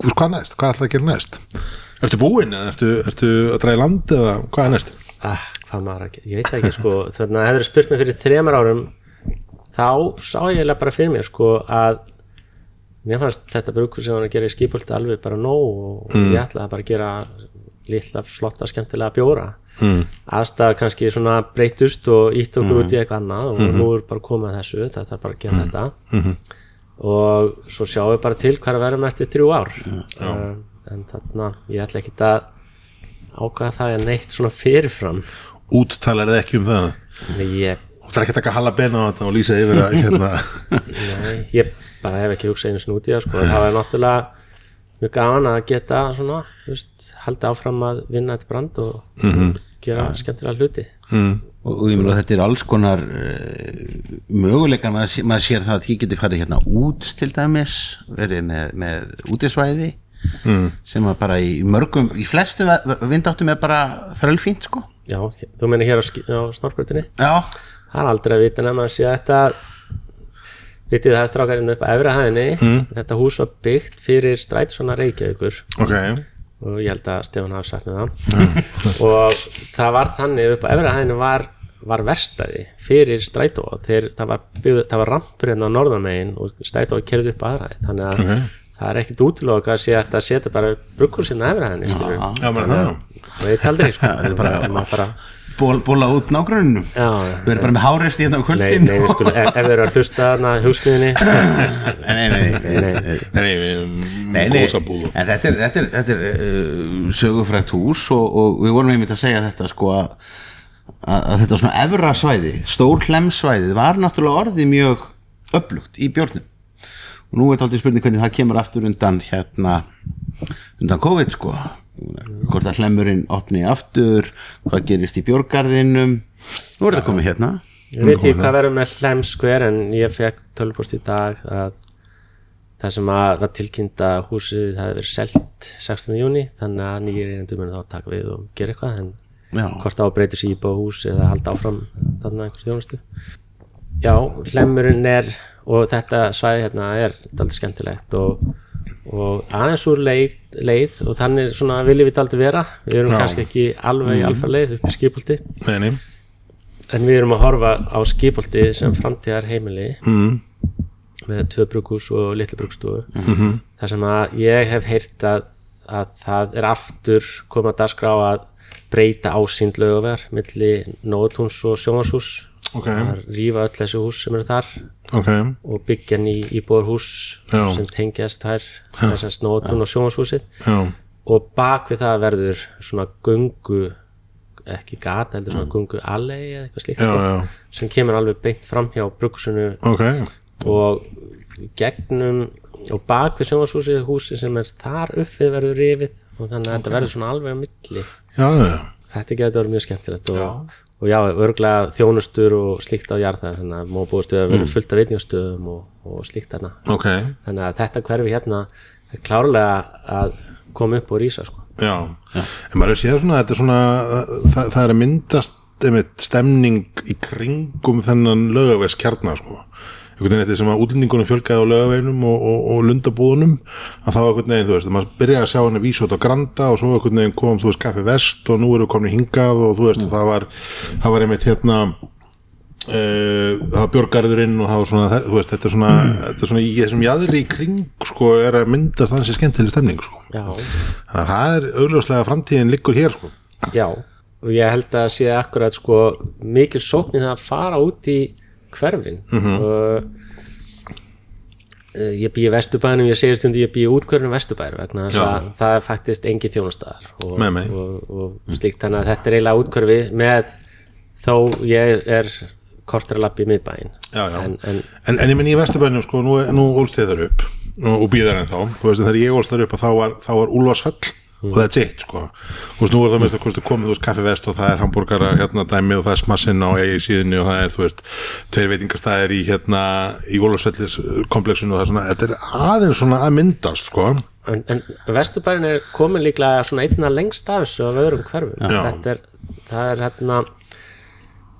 Hvað næst, hvað er alltaf að gera næst? Ertu búin eða ertu, ertu að draga í land eða hvað er næst? Ah, hvað maður að gera, ég veit ekki sko. Þannig að hefur spurt mig fyrir þremar árum þá sá ég eiginlega bara fyrir mér sko að mér fannst þetta brukur sem hann að gera í skipulti alveg bara nóg og ég ætlaði bara að gera lilla flotta skemmtilega bjóra. Mm. aðstæða kannski svona breytust og ítt okkur út í eitthvað annað og nú er bara komið að þessu, þetta er bara að gera þetta. Og svo sjáum við bara til hvað að vera mest í þrjú ár. Uh, en þarna ég ætla ekki að ákvaða það er neitt svona fyrirfram. Úttalar þið ekki um það? Nei, ég, Þú ætlar ekki að taka halla bena á þetta og lýsa yfir að hérna. Nei, ég bara hef ekki hugsað einu það sko. það var náttúrulega mjög gaman að geta svona, þú veist, halda áfram að vinna þetta brand og gera skemmtilega hluti. Og, og ég meina þetta er alls konar uh, möguleikar, maður, maður sér það að því geti farið hérna út til dæmis verið með, með útisvæði mm. sem að bara í mörgum í flestu vindáttum er bara þrölfínt sko. Já, þú meina hér á, á snorkvöldinni já, það er aldrei að vita nefn að sé að þetta vitið það er strákarinn upp að efra hæðinni þetta hús var byggt fyrir strætisvana Reykjavíkur. Ok, og ég held að Stefán hafi sagt með það. Og það var þannig upp á efra hæðinu var, var verstaði fyrir strætó. Þegar það var, var rampur hérna á norðamegin og strætó kerði upp aðra þannig að það er ekkit útiloka að sé að þetta setja bara brugghúsina efra hæðinu og ég taldi sko. Það er bara, bara ból, bóla út nágrunum við erum bara með hárest í hérna á Nei, kvöldin nei, við skulum, ef, ef þeir eru að hlusta þarna hugsmiðinni nei, nei, nei, nei, nei, nei. Nei, nei, við Nei, nei, góðsabúð en þetta er, þetta er, þetta er uh, sögufrækt hús og, og við vorum einmitt að segja þetta sko að, að, að þetta svona efra svæði, stór hlemsvæði var náttúrulega orðið mjög upplugt í björnum og nú er þetta aldrei spurning hvernig það kemur aftur undan hérna undan COVID sko hvort að hlemurinn opni aftur hvað gerist í björgarðinum nú er þetta komið hérna Ég veit ekki hvað verður með hlemskver en ég fekk tölvpost í dag að það sem að var tilkynnt að húsið það hefði verið selt 16. júni þannig að nýjir einendur munu þá taka við og gera eitthvað en Já. hvort á að breyta sér íbúa hús eða halda áfram þarna einhver þjónustu Já, hlemurinn er og þetta svæði hérna er daldið skemmtilegt og, og aðeins úr leið, leið og þannig svona viljum við daldið vera við erum Já. kannski ekki alveg í alfa leið upp í skipolti Nei, En við erum að horfa á skipolti sem framtíðar heimili mm. með tvö brukhús og litlu brukhstofu -hmm. þar sem að ég hef heyrt að, að það er aftur komað að dagskrá að breyta ásýnd lögaver milli Nótúns og Sjónvarshús ok, að rífa öll þessi hús sem eru þar ok. og byggja ný íbúðarhús Já. sem tengjast þær þessast Nótún og Sjónvarshúsið Já, og bak við það verður svona gungu ekki gata, heldur svona gungu allei eða eitthvað slíkt já, sko, já, sem kemur alveg beint fram hjá brukusinu ok. Og gegnum og bak við sjónvarshúsið húsi sem er þar uppið verður rifið og þannig að þetta verður svona alveg á milli. Já, já, já, þetta getur verið mjög skemmtilegt og, og já, örglega þjónustur og slíkt á jarðað þannig að búast við að vera fullt af vitnjóstöðum og, og slíkt þarna. Ok. Þannig að þetta hverfi hérna er klárlega að koma upp og rísa sko. Já, en maður séð svona þetta er svona, það, það er að myndast einmitt stemning í kringum þennan lögavegs kjarnar sko einhvern veginn eftir sem að útlendingunum fjölgaði á lögaveginum og, og, og lundabúðunum að þá einhvern veginn, þú veist, maður byrjaði að sjá vísa út á Granda og svo einhvern veginn kom þú veist, Kaffi Vest og nú eru komin hingað og þú veist, og það var það var einmitt hérna Uh, það var björgarðurinn og það var svona, þú veist, þetta er svona, þetta er svona í þessum jæðri í kring, sko, er að myndast þannig skemmtileg stemning, sko. Já, þannig að það er augljóslega framtíðin liggur hér, sko. Já og ég held að sé akkurat sko mikil sóknir það að fara út í hverfin. Og uh, ég býi vesturbænum, ég segir stundu ég býi útkvörnum vesturbærum vegna að það er faktist engi þjónustæðar og, Nei, nei. og, og slíkt. Þannig að þetta er eiginlega útkvörfi með þó ég er lappa í miðbæin. En, en En, en ég minn í Vesturbænum, sko, nú, nú ólst þið þar upp. Og, býðar en þá, þú veist, þegar ég ólst þar upp þá var, var Úlfarsfell og er sitt, sko. Þú veist, nú er það mest að kostu komið, veist, kaffi vest og það er hambúrgara, hérna, dæmi og það er smassinn á eigi síðunni og það er, þú veist tveir veitingastæðir í, hérna, í Úlfarsfellis komplexinu og það er svona, þetta er aðeins svona að myndast, sko. En, en Vesturbærin er komin líklega svona einna lengst af þessu af öðrum hverfum. Þetta er, það er hérna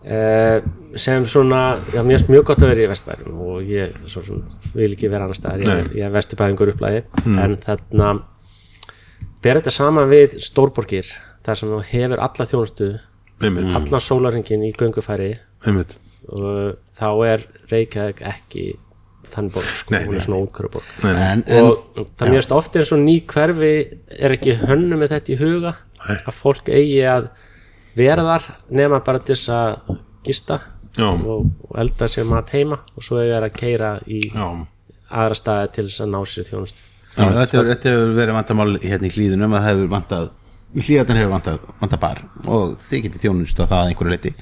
eh, sem svona já, finnst mjög gott að vera í Vesturbærin og ég svo, sem, vil ekki vera annar staðar. Ég, ég er Vesturbæringur upplæði en þarna ber þetta saman við stórborgir þar sem þú hefur alla þjónustu einmitt, allan sólaringin í göngufæri. Einmitt. Og þá er Reykjavík ekki þannig borg, sko, Nei, hún er svona útkvöruborg Nei, nei. en, en, og það er mjög ofta eins og ný hverfi er ekki hönnu með þetta í huga Nei. að fólk eigi að vera þar nema bara til þess að gista og, og elda sér mat heima og svo eigi að keira í Já, aðra staði til þess að ná sér þjónust Já, þetta, hefur, verið vandamál hérna í hlýðunum að það hefur vantað hlýðarnar hefur vantað, vantað bar og þið getið þjónust að það að einhverju leiti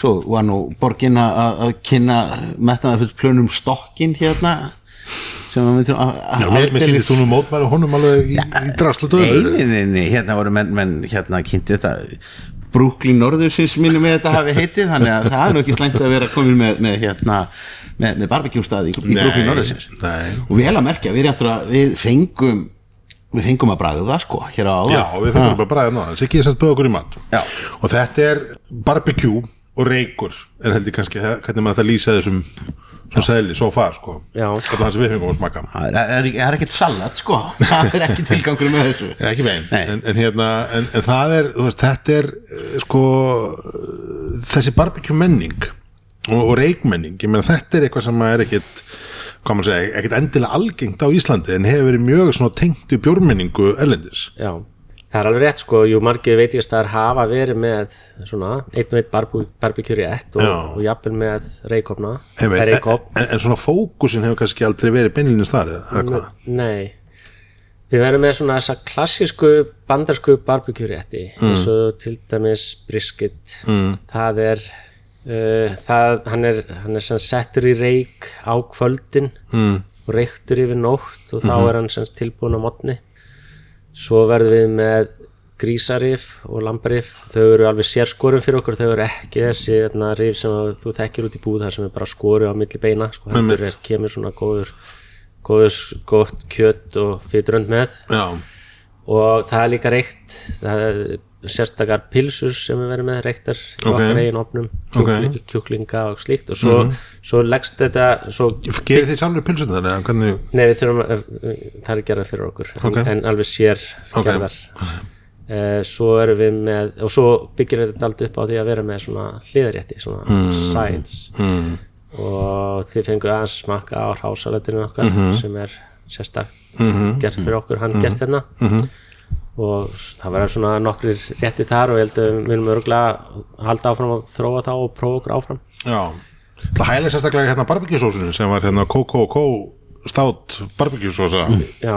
svo var nú borgin að, að kynna metnaða fullt plönum stokkin hérna sem að við þurfum að, mér, sýndist þú nú mótmæla honum alveg í, í draslu döður nei, nei, nei, hérna voru menn, menn hérna kynntu þetta Brooklyn Norðursins minnum með þetta hafi heitið þannig að það er nú ekki slæmt að vera komin með, með hérna með, með barbecue staði í, í Brooklyn Norðursins nei. og vel að merkja, við, réttur að, við fengum við fengum að bragða það sko hér á áður Já, við fengum bara bræðið náða, Siggi er semst bauð okkur í mat. Já. og þetta er barbecue og reykur er heldur kannski hvernig maður þetta lýsa þessum svona sæli, svo far sko. Já. þetta er það sem við fengum að smaka. Það er, er, er, er ekkert salat sko. Það er ekki tilgangur með þessu. Ekki veginn, en, en hérna en, en það er, þú veist, þetta er eh, sko eh, þessi barbecue menning og, og reykmenning, ég meina þetta er eitthvað sem er ekkit hvað maður segja, ekkit endilega algengt á Íslandi en hefur verið mjög svona tengt við bjórmenningu erlendis. Já, það er alveg rétt sko, jú margir veitingastæðar hafa verið með svona einn og einn barbu- barbecue rétt og, og jafnvel með Einmitt, en, reykop, en, en svona fókusin hefur kannski aldrei verið beinlínins þar eða hvað? Nei Við verðum með svona þessa klassísku bandarsku barbecue rétti eins og til dæmis brisket. Mm. það er það, hann er, hann er settur í reik á kvöldin mm. og reyktur yfir nótt og þá er hann sem tilbúin á modni svo verðum við með grísarif og lambarif þau eru alveg sérskorum fyrir okkur þau eru ekki þessi þarna, rif sem að þú þekkir út í búð þar sem er bara skoru á milli beina sko, heldur er, kemur svona góður góður, gott kjött og fyturönd með. Já, og það er líka reykt það er sérstakar pilsur sem við verðum með reyktar í Ok. okkar eigin opnum kjúkling, kjúklinga og slíkt. Og svo, svo leggst þetta svo, gerir þið samlega pilsum þannig hvernig nei við þurfum að það er gerðar fyrir okkur Ok. en, en alveg sér gerðar. Eh, svo erum við með og svo byggir þetta aldrei upp á því að vera með svona hliðarétti, svona sides mm, og þið fengu aðeins að smakka á hrásaletinu okkar Mhm. sem er sérstakt gert fyrir okkur, hann gert hérna. Mhm. Og það verður svona nokkrir rétti þar og ég held að við viljum örgulega halda áfram að þróa þá og prófa okkur áfram. Já, það hælir sérstaklega hérna barbecue sósunni sem var hérna K.K.K. stát barbecue sósa já,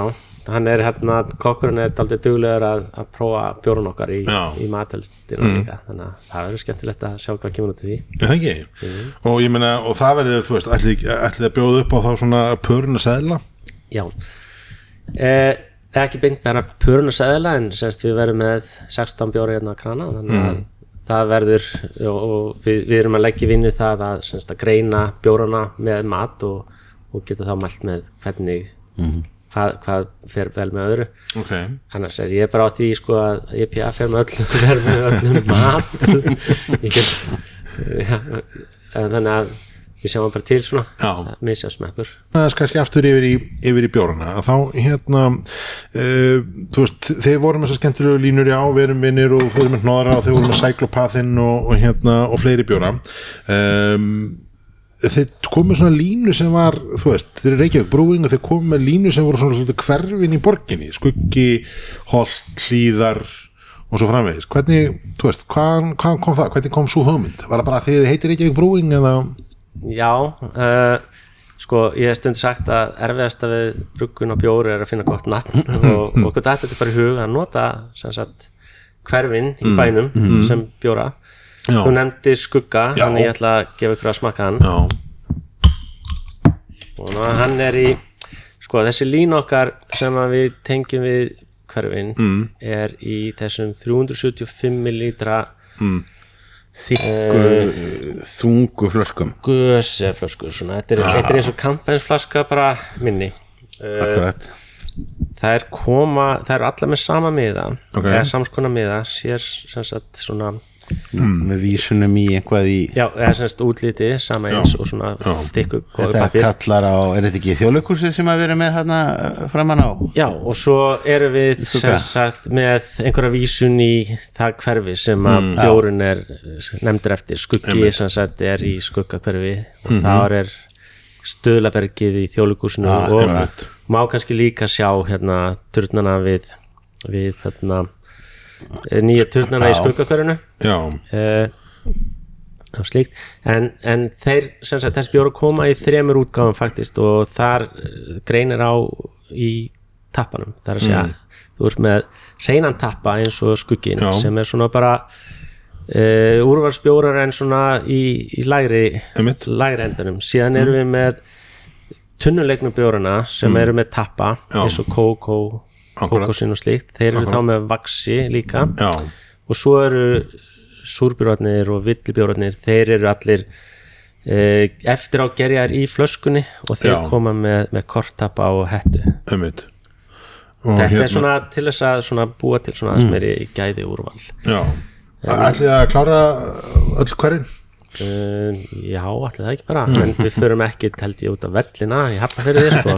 hann er hérna kokkurinn er aldrei duglegur að, að prófa bjórun okkar í, í mateldina líka þannig að það verður skemmtilegt að sjá hvað kemur út í því. Það ekki? Og ég meina, og það verður, þú veist, ætlið ætli að bjóða upp á þá svona pörun að segla Já. Eh, ekki beint bara purun að segla en semst við verðum með 16 bjóri hérna að krana þannig að það verður og, og við, við erum að leggja vinnu það að, semst, að greina bjórana með mat og, og geta þá mælt með hvernig hvað, hvað fer vel með öðru. Ok, annars er ég bara á því sko að IPA fer með öllum, fer með öllum mat. Ég get ja, þannig að við sjáum bara til svona Já. misjafsmekkur það er kannski aftur yfir í, yfir í bjórana. Að þá hérna uh, þú veist, þeir voru með þessar skemmtilegu línur já, við erum vinnir og þú erum með hnóðara og þeir voru með cyclopathin og, og hérna og fleiri bjóra. Um, þeir komu svona línu sem var þú veist, þeir eru Reykjavík brúing og þeir komu með línu sem voru svona svolítið hverfin í borginni. Skuggi, holt, hlýðar og svo framvegis, hvernig þú veist, hvaðan, hvaðan kom það, hvernig kom svo hugmynd? Var það bara að þið heitir Reykjavík brúing eða já uh, sko ég hef stund sagt að erfiðasta við bruggun og bjóri er að finna gott nafn og, og okkur þetta er bara í hug að nota sagt hverfin í bænum sem bjóra Já. þú nefndi skugga Já. þannig ég ætla að gefa ykkur að smakka hann já, og ná, hann er í sko þessi lín okkar sem við tengjum við hverfin mm. er í þessum 375 millítra þykku, þungu flöskum. Göseflösku svona, þetta er, þetta er eins og kampænsflaska bara minni. Akkurat. það er koma, það eru alla með sama miða Ok. eða samskona miða sér sem sagt svona með vísunum í einhvað í já, eða sem sagt útliti sama eins og svona þykku góðu þetta pappir kallar á, er þetta ekki þjóðleikursið sem að vera með þarna uh, framan á? Já, og svo erum við sem Skugga. sagt með einhverja vísun í það hverfi sem að bjórun er nefndur eftir. Skuggi sem sagt er í skuggakverfi og þar er stöðlabergið í þjóðlíkusinu Ah, og má kannski líka sjá hérna turnana við, við hérna nýja turnana í uh, og slíkt. En, en þeir sem sagt þessi bjóru koma í þremur útgáfum faktist og þar eh, greinir á í tappanum. Það er að segja þú ert með hreinan tappa eins og skuggin Já. sem er svona bara uh, úrvarsbjórar en svona í, í lægri, lægri endanum. Síðan erum við með tunnuleiknum bjórana sem eru með tappa Já. eins og kókó Akkurat. kókósin og slíkt. Þeir eru þá með vaksi líka. Já, og svo eru súrbjórarnir og villibjórarnir. Þeir eru allir e, eftir á gerjar í flöskunni og þeir Já. koma með, með kortappa og hettu. Einmitt. Og þetta er svona til þess að svona búa til svona aðeins meiri gæði úrval. Já, ætlið þið að klára öll hverjum uh, já, allir það ekki bara. En við förum ekki held ég út af vellina ég hafna fyrir því sko.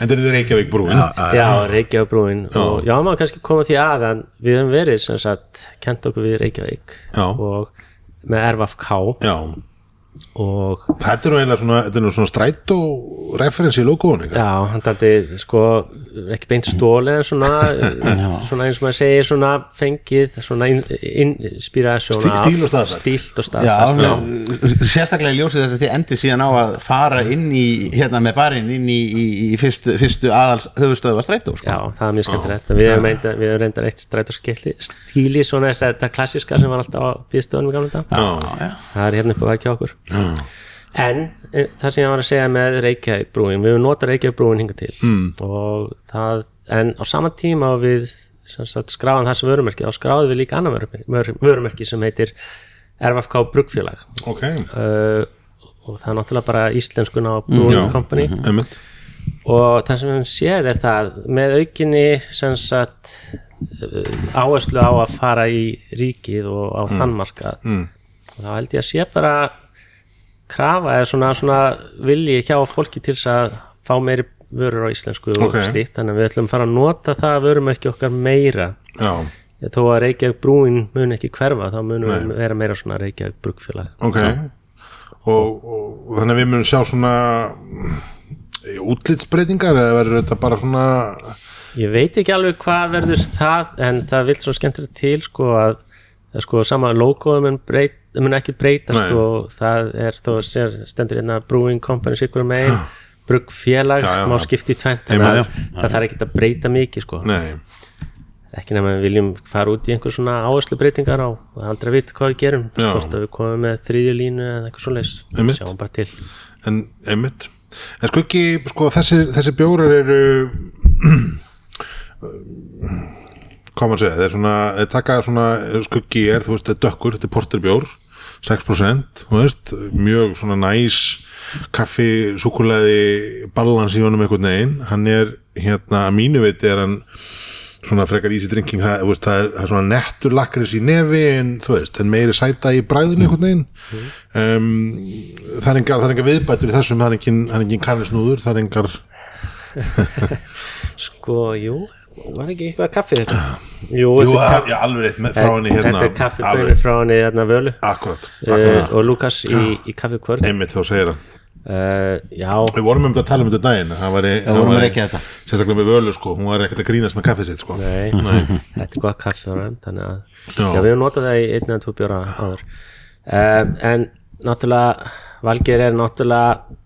En þetta er Reykjavík brúin já, Reykjavík brúin og já, maður kannski koma því að en við höfum verið sem sagt kent okkur við Reykjavík Já. og með RFK já, og þetta er nú eiginlega svona, þetta er nú svona strætó referens í logoðun Já, hann taldi sko ekki beint stóli en svona, svona eins og maður segir svona fengið svona inspirasjón Stí- stíl og staðfært. stílt og Já, staðfært já. svona, sérstaklega í ljósið þess að þið endið síðan á að fara inn í, hérna með barinn inn í, í, í fyrstu, fyrstu aðals höfustöðu var strætó sko. Já, það er mjög skemmtilegt. Við hefum reyndar eitt strætóskili stíli svona þess að þetta klassiska sem var alltaf á býðstöðunum í gamla dag já, það er hérna upp á vækja okkur en e, það sem ég var að segja með Reykjavík brúin, við höfum notað Reykjavík brúin hinga til. Mm. og það en á sama tíma og við skráðum sem vörumerki þá skráðum við líka annar vörumerki, vör- vörumerki sem heitir RFK Bruggfélag. Ok, uh, og það er náttúrulega bara íslenskuna á Brewing já, Company. Einmitt. Og það sem við séð er það með aukinni sem sagt uh, áherslu á að fara í ríkið og á mm. og þá held ég að sé bara krafa eða svona, svona vilji hjá fólki til þess að fá meiri vörur á íslensku og Ok. slíkt. Þannig að við ætlum að fara að nota það vörumerki okkar meira. Já, þó að Reykjavík brúin mun ekki hverfa þá munum við vera meira svona Reykjavík brugfélag ok og, og þannig að við munum sjá svona mm, útlitsbreytingar eða verður þetta bara svona Ég veit ekki alveg hvað verður það en það vil svo skemmtilega til sko að sko sama logoðu mun, breyt, mun ekki breytast Nei. og það er þó að sér stendur hérna Brewing Company sikur megin. Bruggfélag, Já, já, má skipta í tvent Ég þannig meina, að það þarf ekki að breyta mikið sko. Ekki nema við viljum fara út í einhver svona áherslu breytingar á og aldrei að vita hvað við gerum hvort að við komum með þriðju línu eða eitthvað svo leys Einmitt. sjáum bara til. En einmitt. En sko ekki, sko þessi, þessi bjórar eru hvað maður segja þeir, svona, þeir taka svona skuggi er, þú veist, þetta er dökkur, þetta er porterbjór 6% þú veist, mjög svona næs kaffi, súkulæði balans í honum einhvern veginn. Hann er, hérna, að mínu veit er hann svona frekar easy drinking það, veist, það, er, það er svona nettur lakris í nefi en þú veist, en meiri sæta í bræðinu einhvern veginn. Um, það er engar, engar viðbætur í þessum það er engin, engin karlisnúður það er engar sko, jú, var ekki eitthvað kaffi þetta? Jú, Jú, þetta er alveg rétt frá henni hérna Þetta er kaffi alveg bönni frá henni hérna völu. Akkurat, uh, akkurat. og Lukas í, í kaffi kvörn einmitt þá segir það uh, Já, við vorum um þetta að tala um þetta daginn. Það var, sérstaklega með völu sko, hún var ekkert að grínast með kaffið sitt sko. nei, þetta er gott kaffi frá henni þannig að, Já. já, við höfum notað það í einn eða tvo bjóra áður. Um, En náttúrulega Valgeir er náttúrulega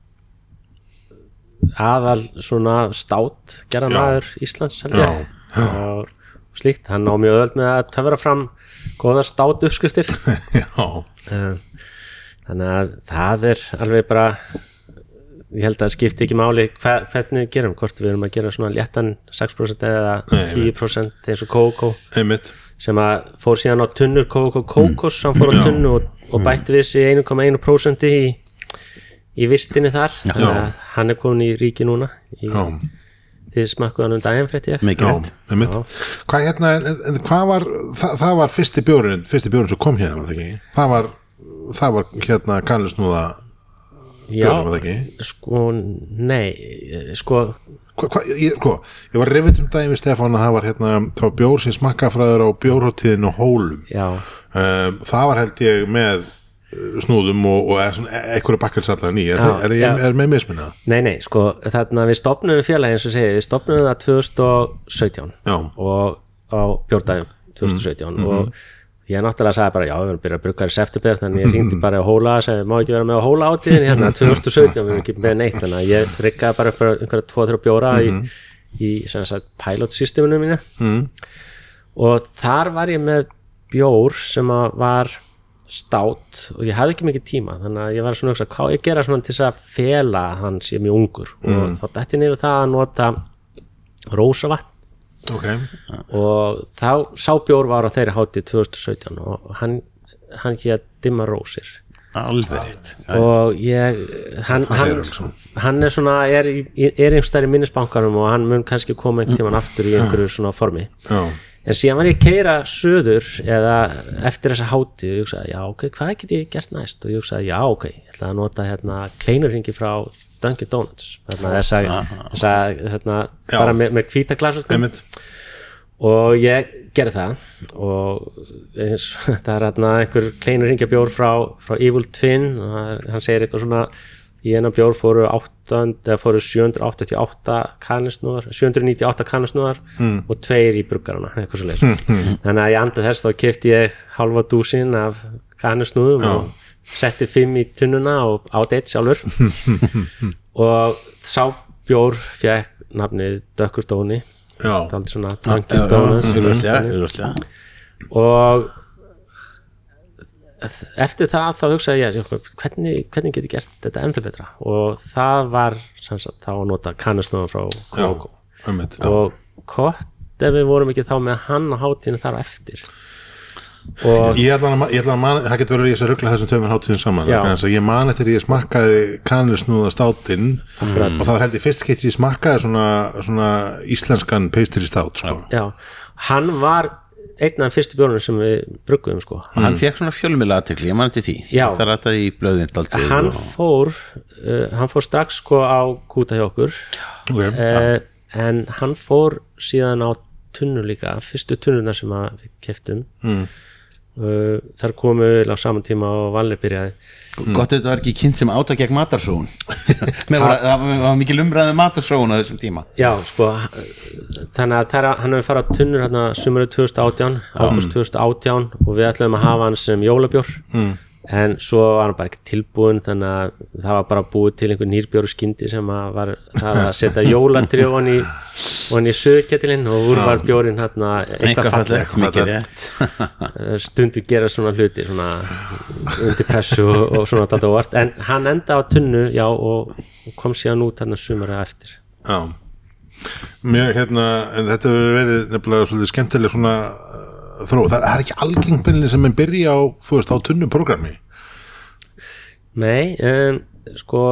aðal svona stát gerða Já. maður Íslands og slíkt, hann á mjög öll með að töfra fram góða stát uppskriftir. Já, Eh, þannig að það er alveg bara ég held að það skipti ekki máli hver, hvernig við gerum, hvort við erum að gera svona léttan 6% eða Nei, 10% eins og einmitt. Sem að fór síðan á tunnur Coco Kokos, hann fór á Mm. Mm. tunnu og, og bætti við sig 1,1% í, í vistinni þar þannig að hann er komin í ríki núna í, já, þið smakkuð hann um daginn frétti hvað hérna, en, en hvað var það, það var fyrsti bjórinn, fyrsti bjórinn sem kom hérna það var það var hérna kannlisnúða bjórinn var það ekki? sko, nei sko, Hva, hva, ég, hva, ég var reyfitt um daginn við Stefán að það var hérna, það var bjór sem smakkafræður á bjórháttíðin og hólum. Já. Um, það var held ég með snúðum og, og e- einhverju bakkelsallar ný, er, Já, er, er, er, með misminna Nei, nei, sko, þarna við stopnum félagi eins og segja, við stopnum það 2017 já, og á bjórdagum 2017 og ég náttúrulega sagði bara, já, við erum byrjað að brugga í september þannig ég ringdi bara á hóla og sagði, má ekki vera með á hóla átíðin hérna 2017, við erum ekki með neitt þannig að ég riggaði bara upp einhverja 2-3 bjóra í, í sem sagt, pilot systeminu mínu. Mm. og þar var ég með bjór sem að var stát og ég hafði ekki mikið tíma þannig að ég var svona að hugsa hvað ég að gera svona til þess að fela að hann sé mjög ungur? Og þá dætti niður það að nota rósavatn. Ok. Og þá sá bjór var á þeirri hátíð 2017 og hann, hann hér dimma rósir. Alveg og ég hann, hann, hann, hann er svona er, er einhverstaðar í minnisbankanum og hann mun kannski koma einhvern tímann aftur í einhverju svona formi. Já, en síðan var ég að keira söður eða eftir þessa hátíð og ég hugsaði, já ok, hvað get ég gert næst? Og ég hugsaði, já ok, ég ætla að nota hérna kleinurringi frá Dunkin Donuts þarna þess að, hérna, bara með, með hvíta glasur einmitt. Og ég gerði það og eins, það er hérna einhver kleinur ringja bjór frá, frá Evil Twin hann segir eitthvað svona í eina bjór fóru, 8, eða fóru 788 kannusnúðar 798 kannusnúðar mm. og tveir í bruggarana þannig að ég andið þess þá kefti ég halva dúsin af kannusnúðum og setti fimm í tunnuna og át eitt sjálfur. Og sá bjór fekk nafnið Dökkur Dóni. Og eftir það þá hugsaði ég hvernig, hvernig get ég gert þetta ennþá betra? Og það var sagt, þá að nota kannusnóðan frá Kókó og hvort ef við vorum ekki þá með hann á hátíðinu þar á eftir. Og Ég ætla að, ma- ég ætla að man, það getur verið í þess að ruggla þessum tveimur hátíðum saman þess að ég man eftir ég smakkaði kannlisnúða státinn Akkurat. og það var held ég fyrst kitt ég smakkaði svona, svona íslenskan pastry stát sko. hann var einn af fyrstu bjórnum sem við bruggum sko. og hann fekk svona fjölmjöla aðtekli, ég man til því þetta rættaði í blöðin daldið hann og... fór uh, hann fór strax sko á kúta hjá okkur okay. uh, en hann fór síðan á tunnu líka, fyrstu tunnuna sem við keftum mm. Uh, þar komu við á saman tíma og valið byrjaði. Gott þetta var ekki kynnt sem átak gegn matarsóun. Það var, það mikil umræðið matarsóun á þessum tíma. Já, sko þannig að þar, hann hefur farið á tunnur hérna sumurinn 2018, águst 2018 og við ætlum að hafa hann sem jólabjór. Mm. En svo var hann bara ekki tilbúin þannig að það var bara búið til einhver nýrbjóru skyndi sem að var það að setja jólatri og hann í og hann í sögketilinn og úr var bjórin hérna eitthvað fallegt mikið rétt. Eh, stundu gera svona hluti svona undir pressu og, og svona þetta óvart. En hann enda á tunnu já og og kom síðan út hann að sumara eftir. Já. Mjög hérna, en þetta verið nefnilega svolítið skemmtileg svona uh, þró, það er ekki algengbyrni sem en byrja á, þú veist, á tunnum programmi Nei, um, sko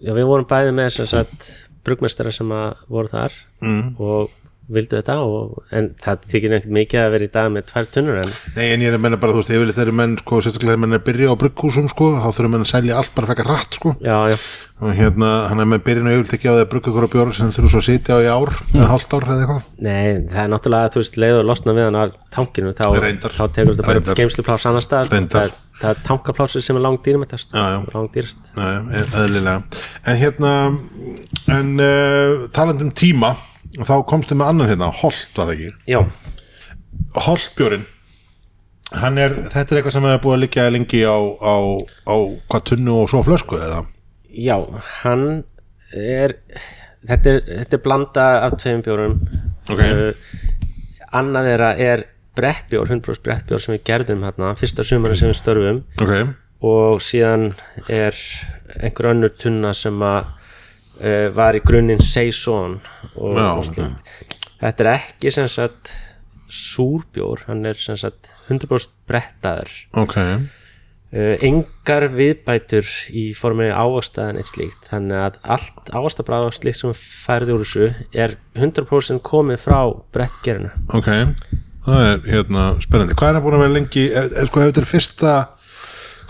já, við vorum bæði með sem sagt brugmestara sem að voru þar mm. og vildu þetta og, en það þykir nefnt mikið að vera í dag með tvær tunnur en Nei, en ég er að menna bara, þú veist, yfirleitt þegar menn, sko, sérstaklega þegar menn er að byrja á brugghúsum, sko, þá þurfum menn að selja allt bara fekka rætt, sko. já, já, Og hérna, hann er með byrjun og yfirleitt ekki á því að brugga ykkur á björg sem þurfum svo að sitja á í ár, eða hálft ár eða eitthvað. nei, það er náttúrulega þú veist, leið og losna við hann á tankinu þá, þá tekur þetta bara Reyndar. geimslupláss annar stað það, það er tankaplássið sem er langdýrmættast Uh, tíma, þá komstu með annan hérna, Holt, var það ekki? já, Holtbjórin hann er, þetta er eitthvað sem er búið að liggja lengi á, á, á hvað tunnu og svo flösku eða? Já, hann er þetta er, þetta er blanda af tveim bjórum. Ok. annað þeirra er brettbjór, 100% brettbjór sem við gerðum hérna, fyrsta sumari sem við störfum. Ok, og síðan er einhver önnur tunna sem að uh, var í grunninn Saison og, Já, og slíkt. þetta er ekki sem sagt súrbjór, hann er sem sagt 100% brettaður. Ok. Uh, engar viðbætur í forminni ávastæðan eitt slíkt þannig að allt ávastabræð og slíkt sem færði úr þessu er 100% komið frá brettgerinu ok, það er hérna spennandi, hvað er hann búin að vera lengi? Ef, ef, sko, ef þetta fyrsta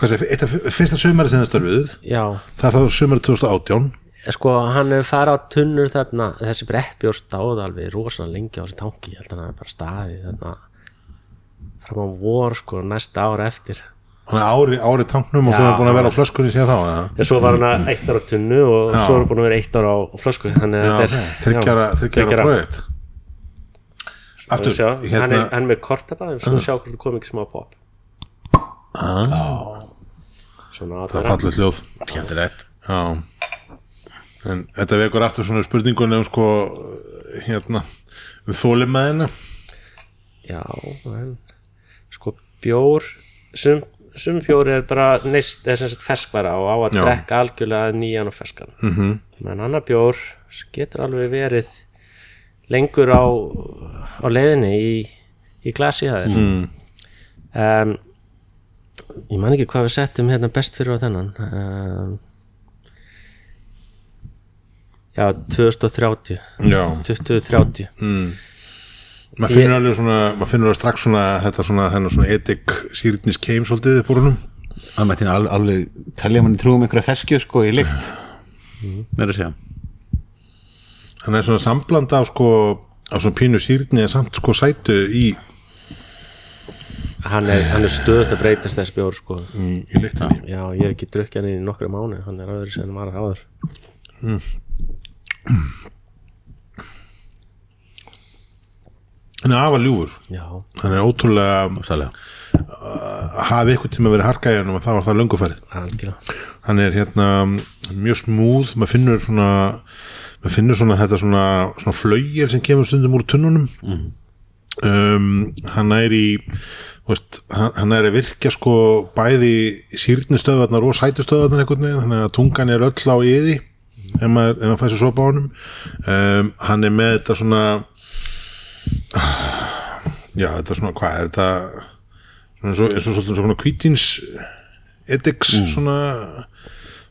sé, eitt af fyrsta sumari sem það störfuð já, það er þá sumari 2018 sko hann hefur farið á tunnur þarna þessi brettbjór stáð alveg rosalega lengi á þessi tanki. Ég held að hann hefur bara staðið þarna fram á vor sko næsta ára eftir. Hann er ári, ári tanknum og svo Já. er búin að vera á flöskunni síðan þá eða? en svo var hann eitt ára á tunnu og Já. svo er búin að vera eitt ára á flösku þannig að þetta er þryggjara, þryggjara projekt. Aftur, Sjá, hann, hérna er, hann er með korta bara, við skulum sjá hvort það kom ekki smá pop Svona á það er fallið hljóð. Skemmtilegt. Já En þetta vekur aftur svona spurningunni um sko hérna um þólimaðina Já, en sko bjór sum, sum bjór er bara neist, er sem sagt ferskvara og á að Já. drekka algjörlega nýjan og ferskan mm -hmm. menn annar bjór getur alveg verið lengur á, á leiðinni í, í glasi það er mm. um, ég man ekki hvað við settum hérna best fyrir á þennan um, já, 2030 Já. 2030 maður finnur alveg svona maður finnur alveg strax svona þetta svona þennan svona edik sýrnis keim svolítið upp úr húnum Það mætti alveg, alveg telja manni trúum einhverja feskju sko í lykt. Mér að segja. Hann er svona sambland af sko af svona pínu sýrni en samt sko sætu í, hann er, hann er stöðut að breytast þess bjór sko. í, í lyktinni. Já, ég hef ekki drukkið hann í nokkra mánu hann er aðeins sem hann var áður hann er afa ljúfur. Já, hann er ótrúlega Sælega hafi eitthvað tíma verið harka í hann og það var það algjörlega. Hann er hérna mjög smúð, maður finnur svona maður finnur svona þetta svona, svona flögir sem kemur stundum úr tunnunum. Um, hann er í veist, hann, hann er að virkja sko bæði sýrnistöðvarnar og sætustöðvarnar einhvern veginn, þannig að tungan er öll á yði ef maður, maður fæsir sopa á honum. Um, hann er með þetta svona já, þetta svona, hvað er þetta? Svona eins og, og svolítið svona kvítins edix svona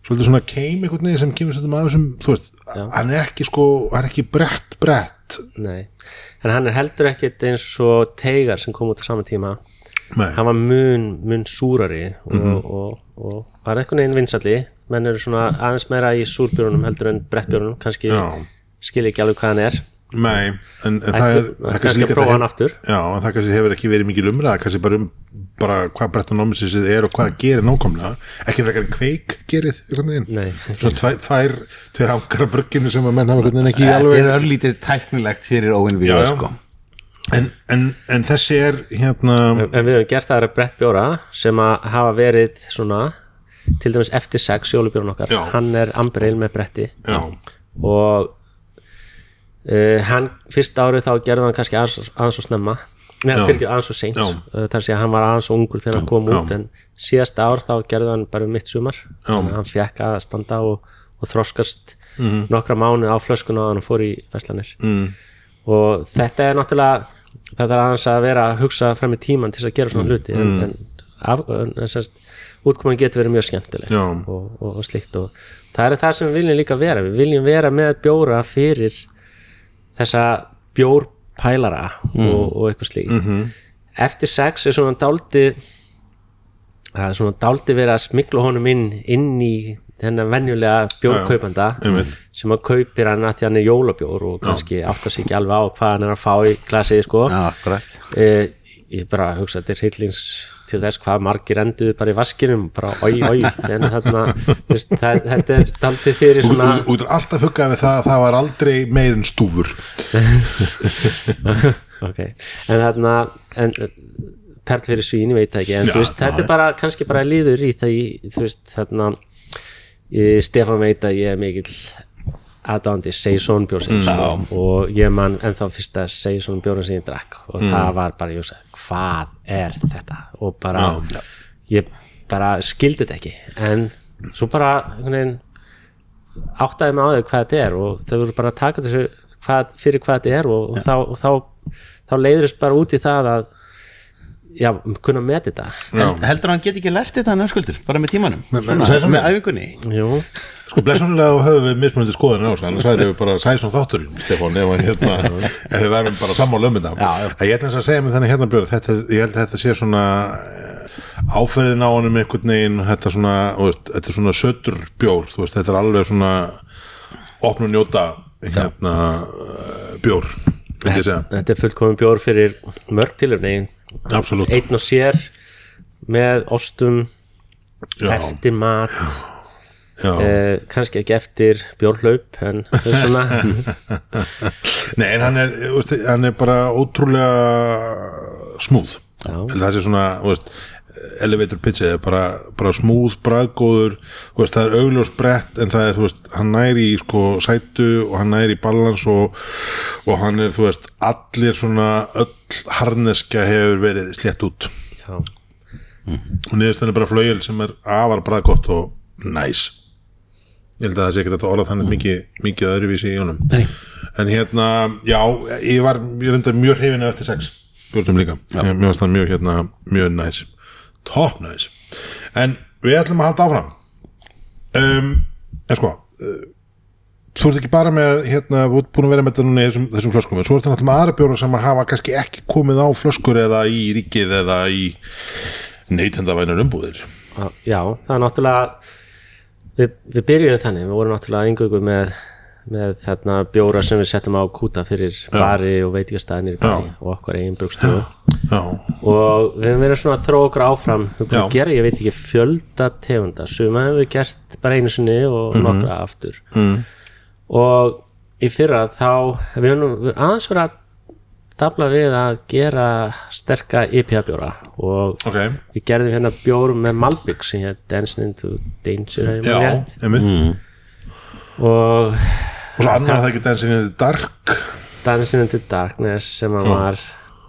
svolítið svona keim einhvern veginn sem kemur stundum að þessum, þú veist, hann er ekki sko, hann er ekki brett brett. Nei. En hann er heldur ekkit eins og teigar sem kom út á sama tíma. Nei. hann var mun, mun súrari og, og, og var eitthvað neginn vinsalli menn eru svona aðeins meira í súrbjörunum heldur en brettbjörunum kannski Já. skil ekki alveg hvað hann er Nei, en, en það er, er kannski líka að prófa hann aftur. Já, en það kannski hefur ekki verið mikil umræða kannski bara um bara hvað brettanómisins er og hvað gerir nákvæmlega ekki frekar en kveik gerið. Svona tvær, tvær, tvær ánkara brugginu sem að menn hafa ekki Þetta alveg er örlítið tæknilegt fyrir já. sko en, en, en þessi er hérna en við höfum gert það að brettbjóra sem að hafa verið svona til dæmis eftir sex jólubjörun okkar. Já. hann er ambril með bretti. Já, og uh, hann fyrst árið þá gerði hann kannski aðeins, aðeins og snemma. Já. fyrir ekki aðeins og seint. Uh, þar sé að hann var aðeins og ungur þegar hann kom út en síðasta ár þá gerði hann bara um mitt sumar. Þannig að hann fekk að standa og, og þroskast Mhm. nokkra mánu á flöskuna og hann fór í Vestlanir mm. og þetta er náttúrulega þetta er aðeins að vera að hugsa fram í tíman til að gera svona hluti en, en af, sérst, útkoman getur verið mjög skemmtileg og, og, og slíkt og það er það sem við viljum líka vera. Við viljum vera með bjóra fyrir þessa bjórpælara og, og eitthvað slíkt. Eftir sex er svona dáldi það er svona dáldi verið að smikla honum inn inn í þennan venjulega bjórkaupanda sem að kaupir hann að því hann er jólabjór og kannski áttar sig ekki alveg á hvað hann er að fá í glasið sko. Já, eh, ég bara hugsa þetta er hryllings til þess hvað margir enduðu bara í vaskinum bara oi oi en þarna, veist, það, þetta er daldið fyrir svona Út- út er alltaf huggað við það að það var aldrei meir en stúfur. Ok, en þarna en perl fyrir svín, ég veit ekki en Já, þú veist, þetta er bara, kannski bara líður í það, í- þú veist, þarna ég, Stefán veit að ég er mikill aðdándi Seison bjórsins. Mm. og ég man ennþá fyrsta Seison bjórin sem ég drakk og Mm. það var bara, ég hugsa, hvað er þetta? Og bara ég bara skildi þetta ekki. En svo bara einhvern veginn áttaði mig á þau hvað þetta er og þau voru bara að taka þessu hvað, fyrir hvað þetta er og, og, þá, og þá, þá leiður þess bara út í það að já, kunna með þetta. Held, Heldur hann get ekki lært þetta hann skuldur bara með tímanum? Segðu svona. með æfingunni? Jú, Sko, blessunlega höfum við mismunandi skoðan annars væri við bara sæsum þátturinn, Stefán ef, hérna, við værum bara sammála um þetta. Ég ætla eins að segja með þennan hérna björn þetta, ég held að þetta sé svona eh, áferðin á honum einhvern veginn þetta, svona, þetta er svona sötur bjór veist, þetta er alveg svona opnu njóta hérna, bjór segja, þetta er fullkomin bjór fyrir mörg tilöfni absolutt. Einn og sér með ostum eftir mat. Eh, kannski ekki eftir bjórhlaup en það er svona Nei, en hann er, veist, hann er bara ótrúlega smúð það sé svona, veist elevator pitchið er bara, bara smúð braggóður, það er augljós brett en það er, veist, hann næri í sko sætu og hann næri í balans og, og hann er, þú veist, allir svona öll harneska hefur verið slétt út. Já, og niðurst er bara flaugjel sem er afar braggott og næs ég held að það sé ekki þetta orða þannig mikið, mikið öðruvísi í honum. Nei. en hérna, já, ég var ég reyndar mjög hrifin eftir sex björnum líka, ég, mér varst það mjög hérna mjög næs, top næs en við ætlum að halda áfram. Um, en sko uh, þú ert ekki bara með hérna, þú ert búin að vera með þetta núna í þessum, þessum flöskum en svo ert það náttúrulega aðra bjóra sem að hafa kannski ekki komið á flöskur eða í ríkið eða í neytendavænar umbúðir. Já, það er náttúrulega við, við byrjum þannig, við vorum náttúrulega yngöngu með, með þarna bjóra sem við settum á kúta fyrir bari og Já. og okkar eigin brugstöðu og við hefum verið svona okkur áfram. Gera, ég veit ekki, fjölda tegunda. Suma hefur við gert bara einu sinni og nokkra aftur. Mm. og í fyrra þá við höfum aðeins verið að dabla við að gera sterka IPA bjóra og ok. við gerðum hérna bjór með Malbygg sem hér Dancing into Danger já, einmitt. Og og svo annar það ekki dancing in the dark? Dancing into Darkness sem hann var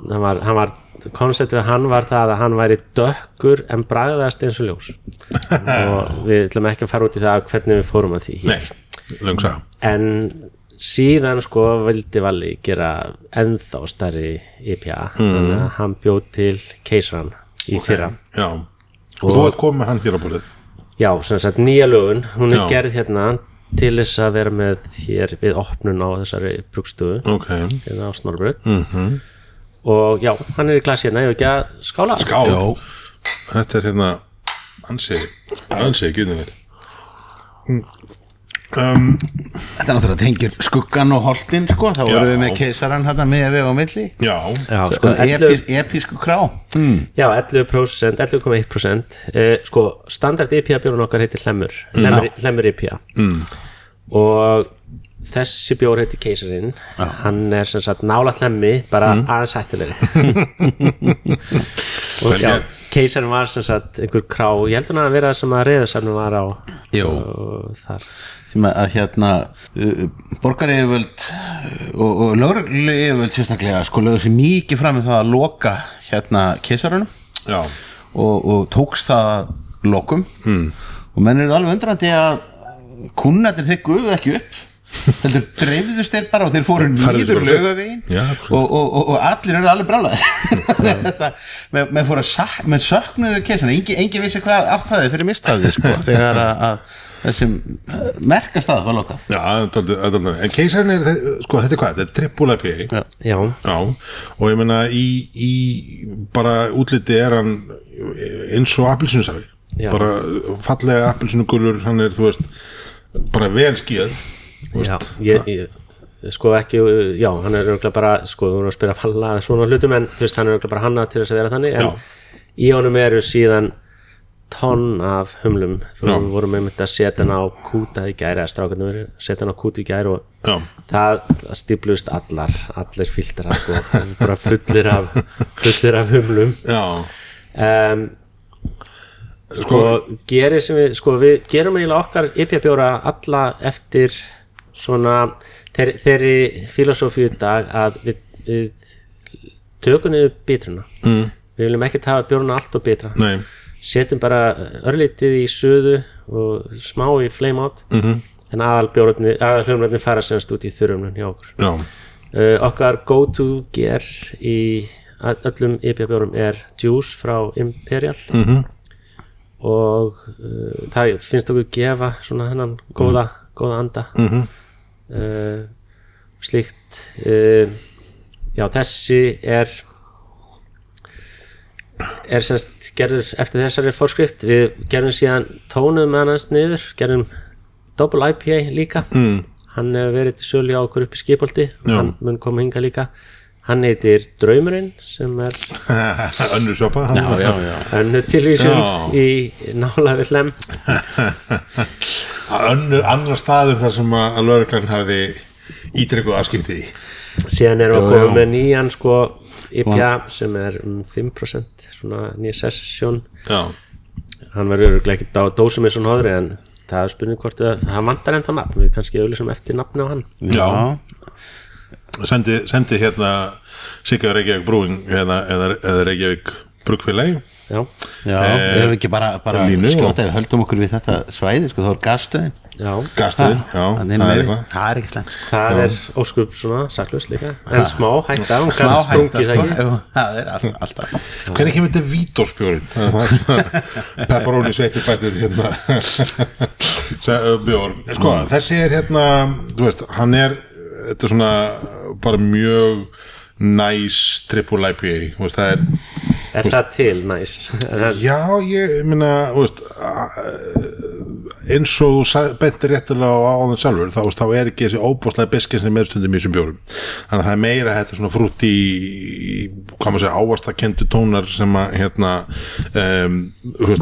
hann var, hann var konceptið við hann var það að hann væri dökkur en bragðast eins og ljós. Og við ætlum ekki að fara út í það hvernig við fórum að því hér. nei, löng saga. En síðan sko vildi Valli gera ennþá stærri IPA þannig að hann bjóð til keisaran í fyrra. já, og, þú ert komið með hann hér á borðið? Já, sem sagt nýja lögun. Hún er Já. gerð hérna til þess að vera með hér við opnun á þessari brugstöðu ok, hérna á Snorbröð -hmm. og já, hann er í glasi hérna, ég hef ekki að skála. Skál. Þetta er hérna ansi, ansi gynninir um, Þetta er náttúrulega tengir skuggan og holtin sko, þá vorum við með keisaran hérna með veg og milli. Já, já, sko, 11, epis, episku krá. Já, 11% 11,1% eh, sko, standard IPA bjórun okkar heitir Hlemmur. Hlemmur, Hlemmur IPA mm. og þessi bjór heitir Keisarin hann er sem sagt nála hlemmi bara aðeins hættulegri. Og já, gert. Keisarin var sem sagt einhver krá, ég heldur hann að vera sem að reyðarsafnum var á þar. Sem að, að hérna uh, borgaryfirvöld uh, og, og lögreglu yfirvöld sérstaklega sko lögðu sér mikið fram með það að loka hérna keisarunum. Já, og, og tókst það að lokum. Mm. og menn eru alveg undrandi að kunnættir þeir guðu ekki upp heldur dreifðust þeir bara og þeir fóru nýður lögavegin Já, og, og, og, og allir eru alveg brálaðir. Þetta, með, með fóru að sak, með söknuðu keisana, engi, engi vissi hvað áttaði fyrir mistaði sko, þegar að, að þessum uh, merkastað var lokað. Já, dálítið- dálítið. en keisarinn er, sko, þetta er hvað, þetta er triple IPA Já. já, Já, og ég meina í, í bara útliti er hann eins og appelsinusafi Já. bara fallega appelsinugulur hann er, þú veist, bara vel skíð já ég, ég, sko ekki, já, hann er örgulega bara, sko, við vorum að spyrja að falla að svona hlutum en þú veist, hann er örgulega bara hannað til þess að vera þannig en Já. í honum eru síðan tonn af humlum. Fyrir Já. við vorum einmitt að setja hann á kúta í gæri að strákarnir verið, setja hann á kúta í gæri og Já, það stíplust allar allir filtrar sko, bara fullir af fullir af humlum. Um, sko, gerir sem við sko, við gerum eiginlega okkar IPA bjóra alla eftir svona þeir, þeirri filosófíu dag að við, við tökum niður bitruna. Mm. við viljum ekki hafa bjóruna allt og bitra. Nei. Setjum bara örlítið í suðu og smá í flame out. -hmm. en aðal bjórnir aðal hljómrætni fara semst út í þurrumlun hjá okkur. Uh, okkar go to ger í öllum IPA bjórum er juice frá Imperial. -hmm. og uh, það finnst okkur gefa svona hennan góða, góða anda. -hmm. Uh, slíkt. Uh, já þessi er er semst gerður eftir þessari forskrift. Við gerum síðan tónum hans niður gerum double IPA líka. Mm. hann hefur verið til sölu á okkur upp í skipolti Já. hann mun koma hinga líka hann heitir Draumurinn sem er já, já. önnu tilvísun í nála við hlem Önnur annar staður þar sem að lögreglan hafi ítrekuð afskipti. Síðan erum við að koma með nýjan sko IPA sem er um 5% svona nýja session. Já, hann verður örugglega ekki á dósum eins og hóðri en það er spurning hvort að það vantar ennþá nafn. Við kannski auðlýsum eftir nafni á hann. Já. Sendi, sendi hérna Sigga Reykjavík Brúin hérna, eða, eða Reykjavík Brugfélagi. Já, Já, Eh, við hefum ekki bara, bara línu og- höldum okkur við þetta svæði, sko, þá er gasstöðin já Gastuðin, já, það er eitthvað. það er ekki slemt það er óskup svona saklust líka. En smá hætta, hún sprungið hætta, það sko, ekki jú, það er alltaf, alltaf. Hvernig kemur þetta vítorspjórin? Pepperoni sveitur bætur hérna. Se- uh, bjór Sko, þessi er hérna þú veist, hann er þetta er svona bara mjög næs triple IPA veist, það er er það til næs? Já, ég minna, veist eins og bentir réttilega á áðan sjálfur þá, þá er ekki þessi óbúslega biskin sem er stundum í þessum bjórum. Þannig að það er meira þetta svona frútt í, hvað maður segja, ávastakendu tónar sem að hérna um,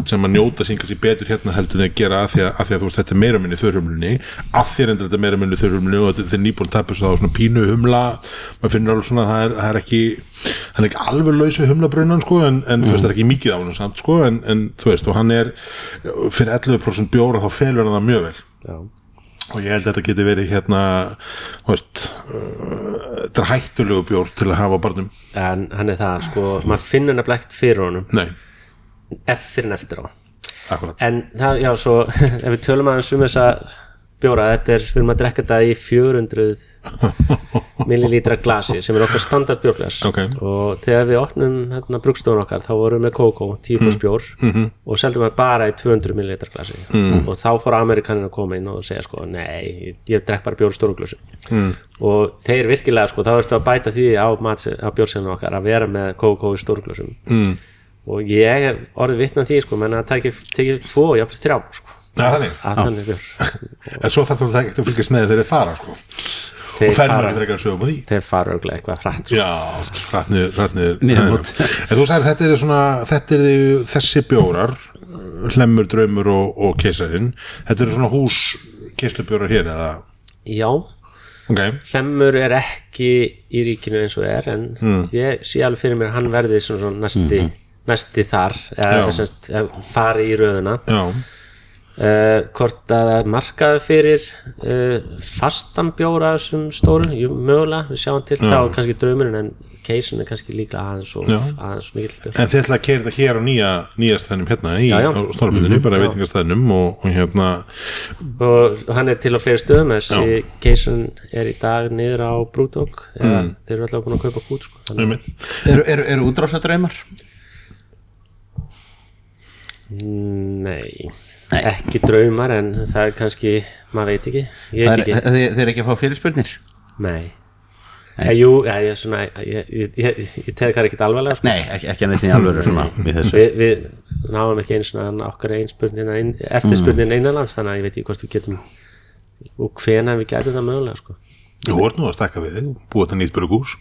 sem að njóta sín kannski betur hérna heldur en að gera að því að, að, því að veist, þetta er meira minni þurrhumlunni. Að því endur þetta er meira minni þurrhumlunni og þetta er nýbúin að tapja svo þá svona pínu humla. Maður finnur alveg svona að það er, það er ekki hann er ekki alveg lausu humlabrunnan sko, en, en þú veist, það er ekki mikið af hann samt, sko, en, en þú veist, og hann er fyrir 11% bjóra þá felur hann það mjög vel. Já, og ég held að þetta geti verið hérna veist uh, þetta er hættulegu bjór til að hafa barnum. En hann er það sko, maður finnur nefnilega ekkert fyrir honum. Nei, eftir en eftir á. Akkurat. En það, já, svo ef við tölum aðeins um þessa bjóra, þetta er, við erum að drekka þetta í 400 millilítra glasi sem er okkar standard bjórglas Ok. og þegar við opnum hérna brugstofun okkar, þá vorum við með kókó 10 bjór Mhm. og seldum við bara í 200 millilítra glasi Mm. og þá fór Amerikanin að koma inn og segja sko, nei, ég drekk bara bjór í stóru glösu Mm. og þeir virkilega sko, þá ertu að bæta því á, á bjórsenum okkar að vera með kókó í stóru glösum mm. og ég hef orðið vitna því sko, menn að það tekið tvo og jafnir þrjá sko, ja, þannig, að þannig en svo þarf það ekki að fylgjast með þegar þeir fara sko. og þeir fennur fara, að fyrir ekki að sögum á því. þeir fara örglega eitthvað hrætt sko. já, hratnir Niðurmót. en þú sagðir þetta er svona þetta er þessi bjórar hlemmur, draumur og, og keisarinn. Þetta eru svona hús keislubjórar hér eða, já, ok. Hlemmur er ekki í ríkinu eins og er en Hmm. ég sé alveg fyrir mér að hann verði svona, svona næsti, næsti þar eða semst, ef- fari í röðuna já, Uh, hvort að það er markaði fyrir uh, fastan bjóra þessum stóru, jú, mögulega við sjáum til þá kannski draumurinn en keisin er kannski líka aðeins og aðeins mikill bjór En þið ætla að keira þetta hér á nýja, nýja stæðnum hérna í já. Mhm. Snorabindinu, bara veitingastæðnum og, og hérna, og hann er til á fleiri stöðum þessi keisin er í dag niður á Brúdók eða þeir eru alltaf búin að kaupa kút sko. þannig, einmitt Eru, eru, eru útrásadraumar? Nei, ekki draumar en það er kannski, maður veit ekki. Ég veit ekki, Þeir eru ekki að fá fyrirspurnir? nei. Eh, jú, ja, ég, er svona, ég, ég, ég, ég teði það ekki alvarlega sko. Nei, ekki, ekki að neitt í alvöru svona við þessu. Við, við náum ekki eins og okkar einn spurning inn, eftirspurning innanlands þannig að ég veit ekki hvort við getum og hvena við getum það mögulega sko. Þú voru nú að stakka við þig, búið þetta nýtt burgús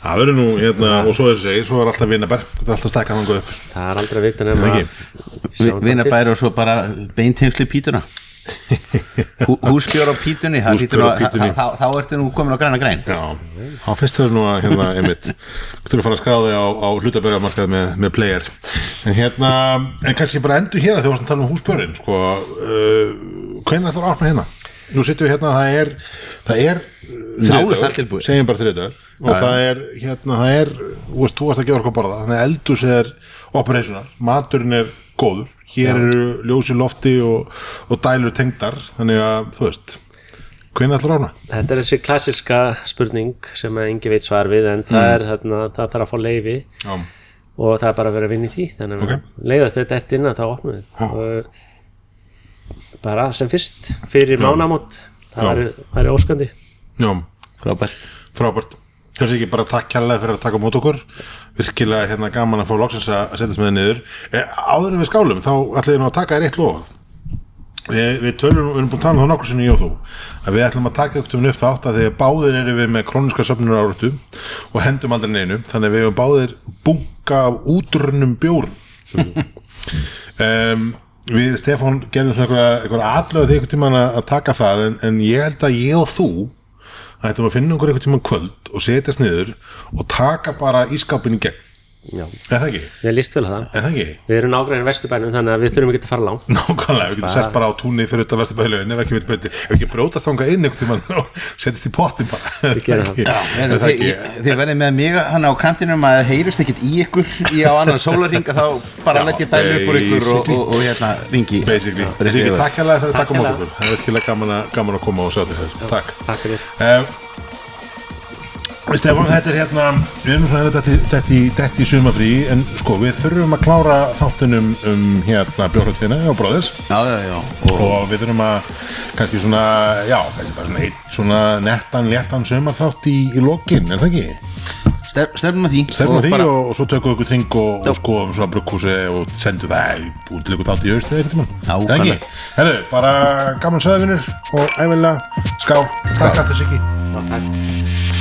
Það verður nú, hérna, og svo er þessi segir, svo er alltaf vinnabar, þetta er alltaf stakkað þangu upp. Það er aldrei vikt nema Ekki. Vinna bæri og svo bara beintengsli pítuna. Hú, Húsbjór á pítunni það þá, þá ertu nú komin á græna græn. Já, á fyrst þau nú að, hérna, einmitt Þú eru að fara að skráði á, á hlutabörjamarkað með, með player. En hérna, en kannski bara endur hér að þau varst að tala um húsbjörn, sko uh, Hvernig ætlar að opna hérna? Nú sittum við hérna, það er, það er Tilbúið. segjum bara þriðdagur og það er, hérna, það er þú veist, þú varst að gefa okkur að borða. Þannig að eldus er operational, maturinn er góður, hér eru ljósi lofti og, og dælur tengdar. Þannig að, þú veist hvernig ætlar opna? þetta er þessi klassiska spurning sem engi veit svar við en það er þarna, það þarf að fá leifi Já, og það er bara að vera að vinna í því. Þannig að Ok. leiða þau þetta inn að þá opnum við bara sem fyrst fyrir mánamót. Það Já. væri óskandi já, Frábært. Frábært. Kannski ekki bara takk kærlega fyrir að taka mót okkur. Virkilega hérna gaman að fá loksins að setjast með það niður. E, áður en við skálum þá ætla ég nú að taka þér eitt lof við, við tölum, við erum búin að tala um það nokkur sinni ég og þú að við ætlum að taka upp upp þátt að þegar báðir eru við með króniska söfnur áratu og hendum aldrei neinu þannig að við hefum báðir bunga af útrunnum bjórum. Um, við Stefán gerðum svona einhverja atlöðu þegar tímann að að taka það en, en ég held að ég og þú ættum að finna okkur einhvern tímann kvöld og setjast niður og taka bara ískápin í gegn Já. er það ekki? ég líst vel að það. Er það ekki? við erum nágræðin vesturbænum þannig að við þurfum ekki að fara langt. Nákvæmlega, við getum sest bara á túnni fyrir þetta vesturbæðilegin ef ekki við betur, ef ekki brjótast þangað inn einhvern tímann og setjast í pottin bara. Við gerum það. Já, er það ekki? þið verðið með mig hann á kantinum að heyrist ekkit í ykkur í á annan sólarringa þá bara Já, let ég dæmi upp úr ykkur og, og, og hérna ringi. Basically, basically. Takk hérlega Stefán, þetta er hérna við erum svona þetta, þetta, í- þetta í sumafrí en sko, við þurfum að klára þáttunum um hérna bjórhaldina og bróðis Já, já, já. Og, og við þurfum að kannski svona, já, kannski bara svona eitt svona nettan, léttan sumarþátt í, í lokin, er það ekki? stef, stefnum að því. Stefnum og því bara- og, og svo tökum við ykkur þing og, og skoðum svona brugghúsi og sendum það í- búin til ykkur þátt í austu eða eitthvað það ekki? Herðu, bara gaman söðvinur og æfilega skál, takk að þessi ekki Já, takk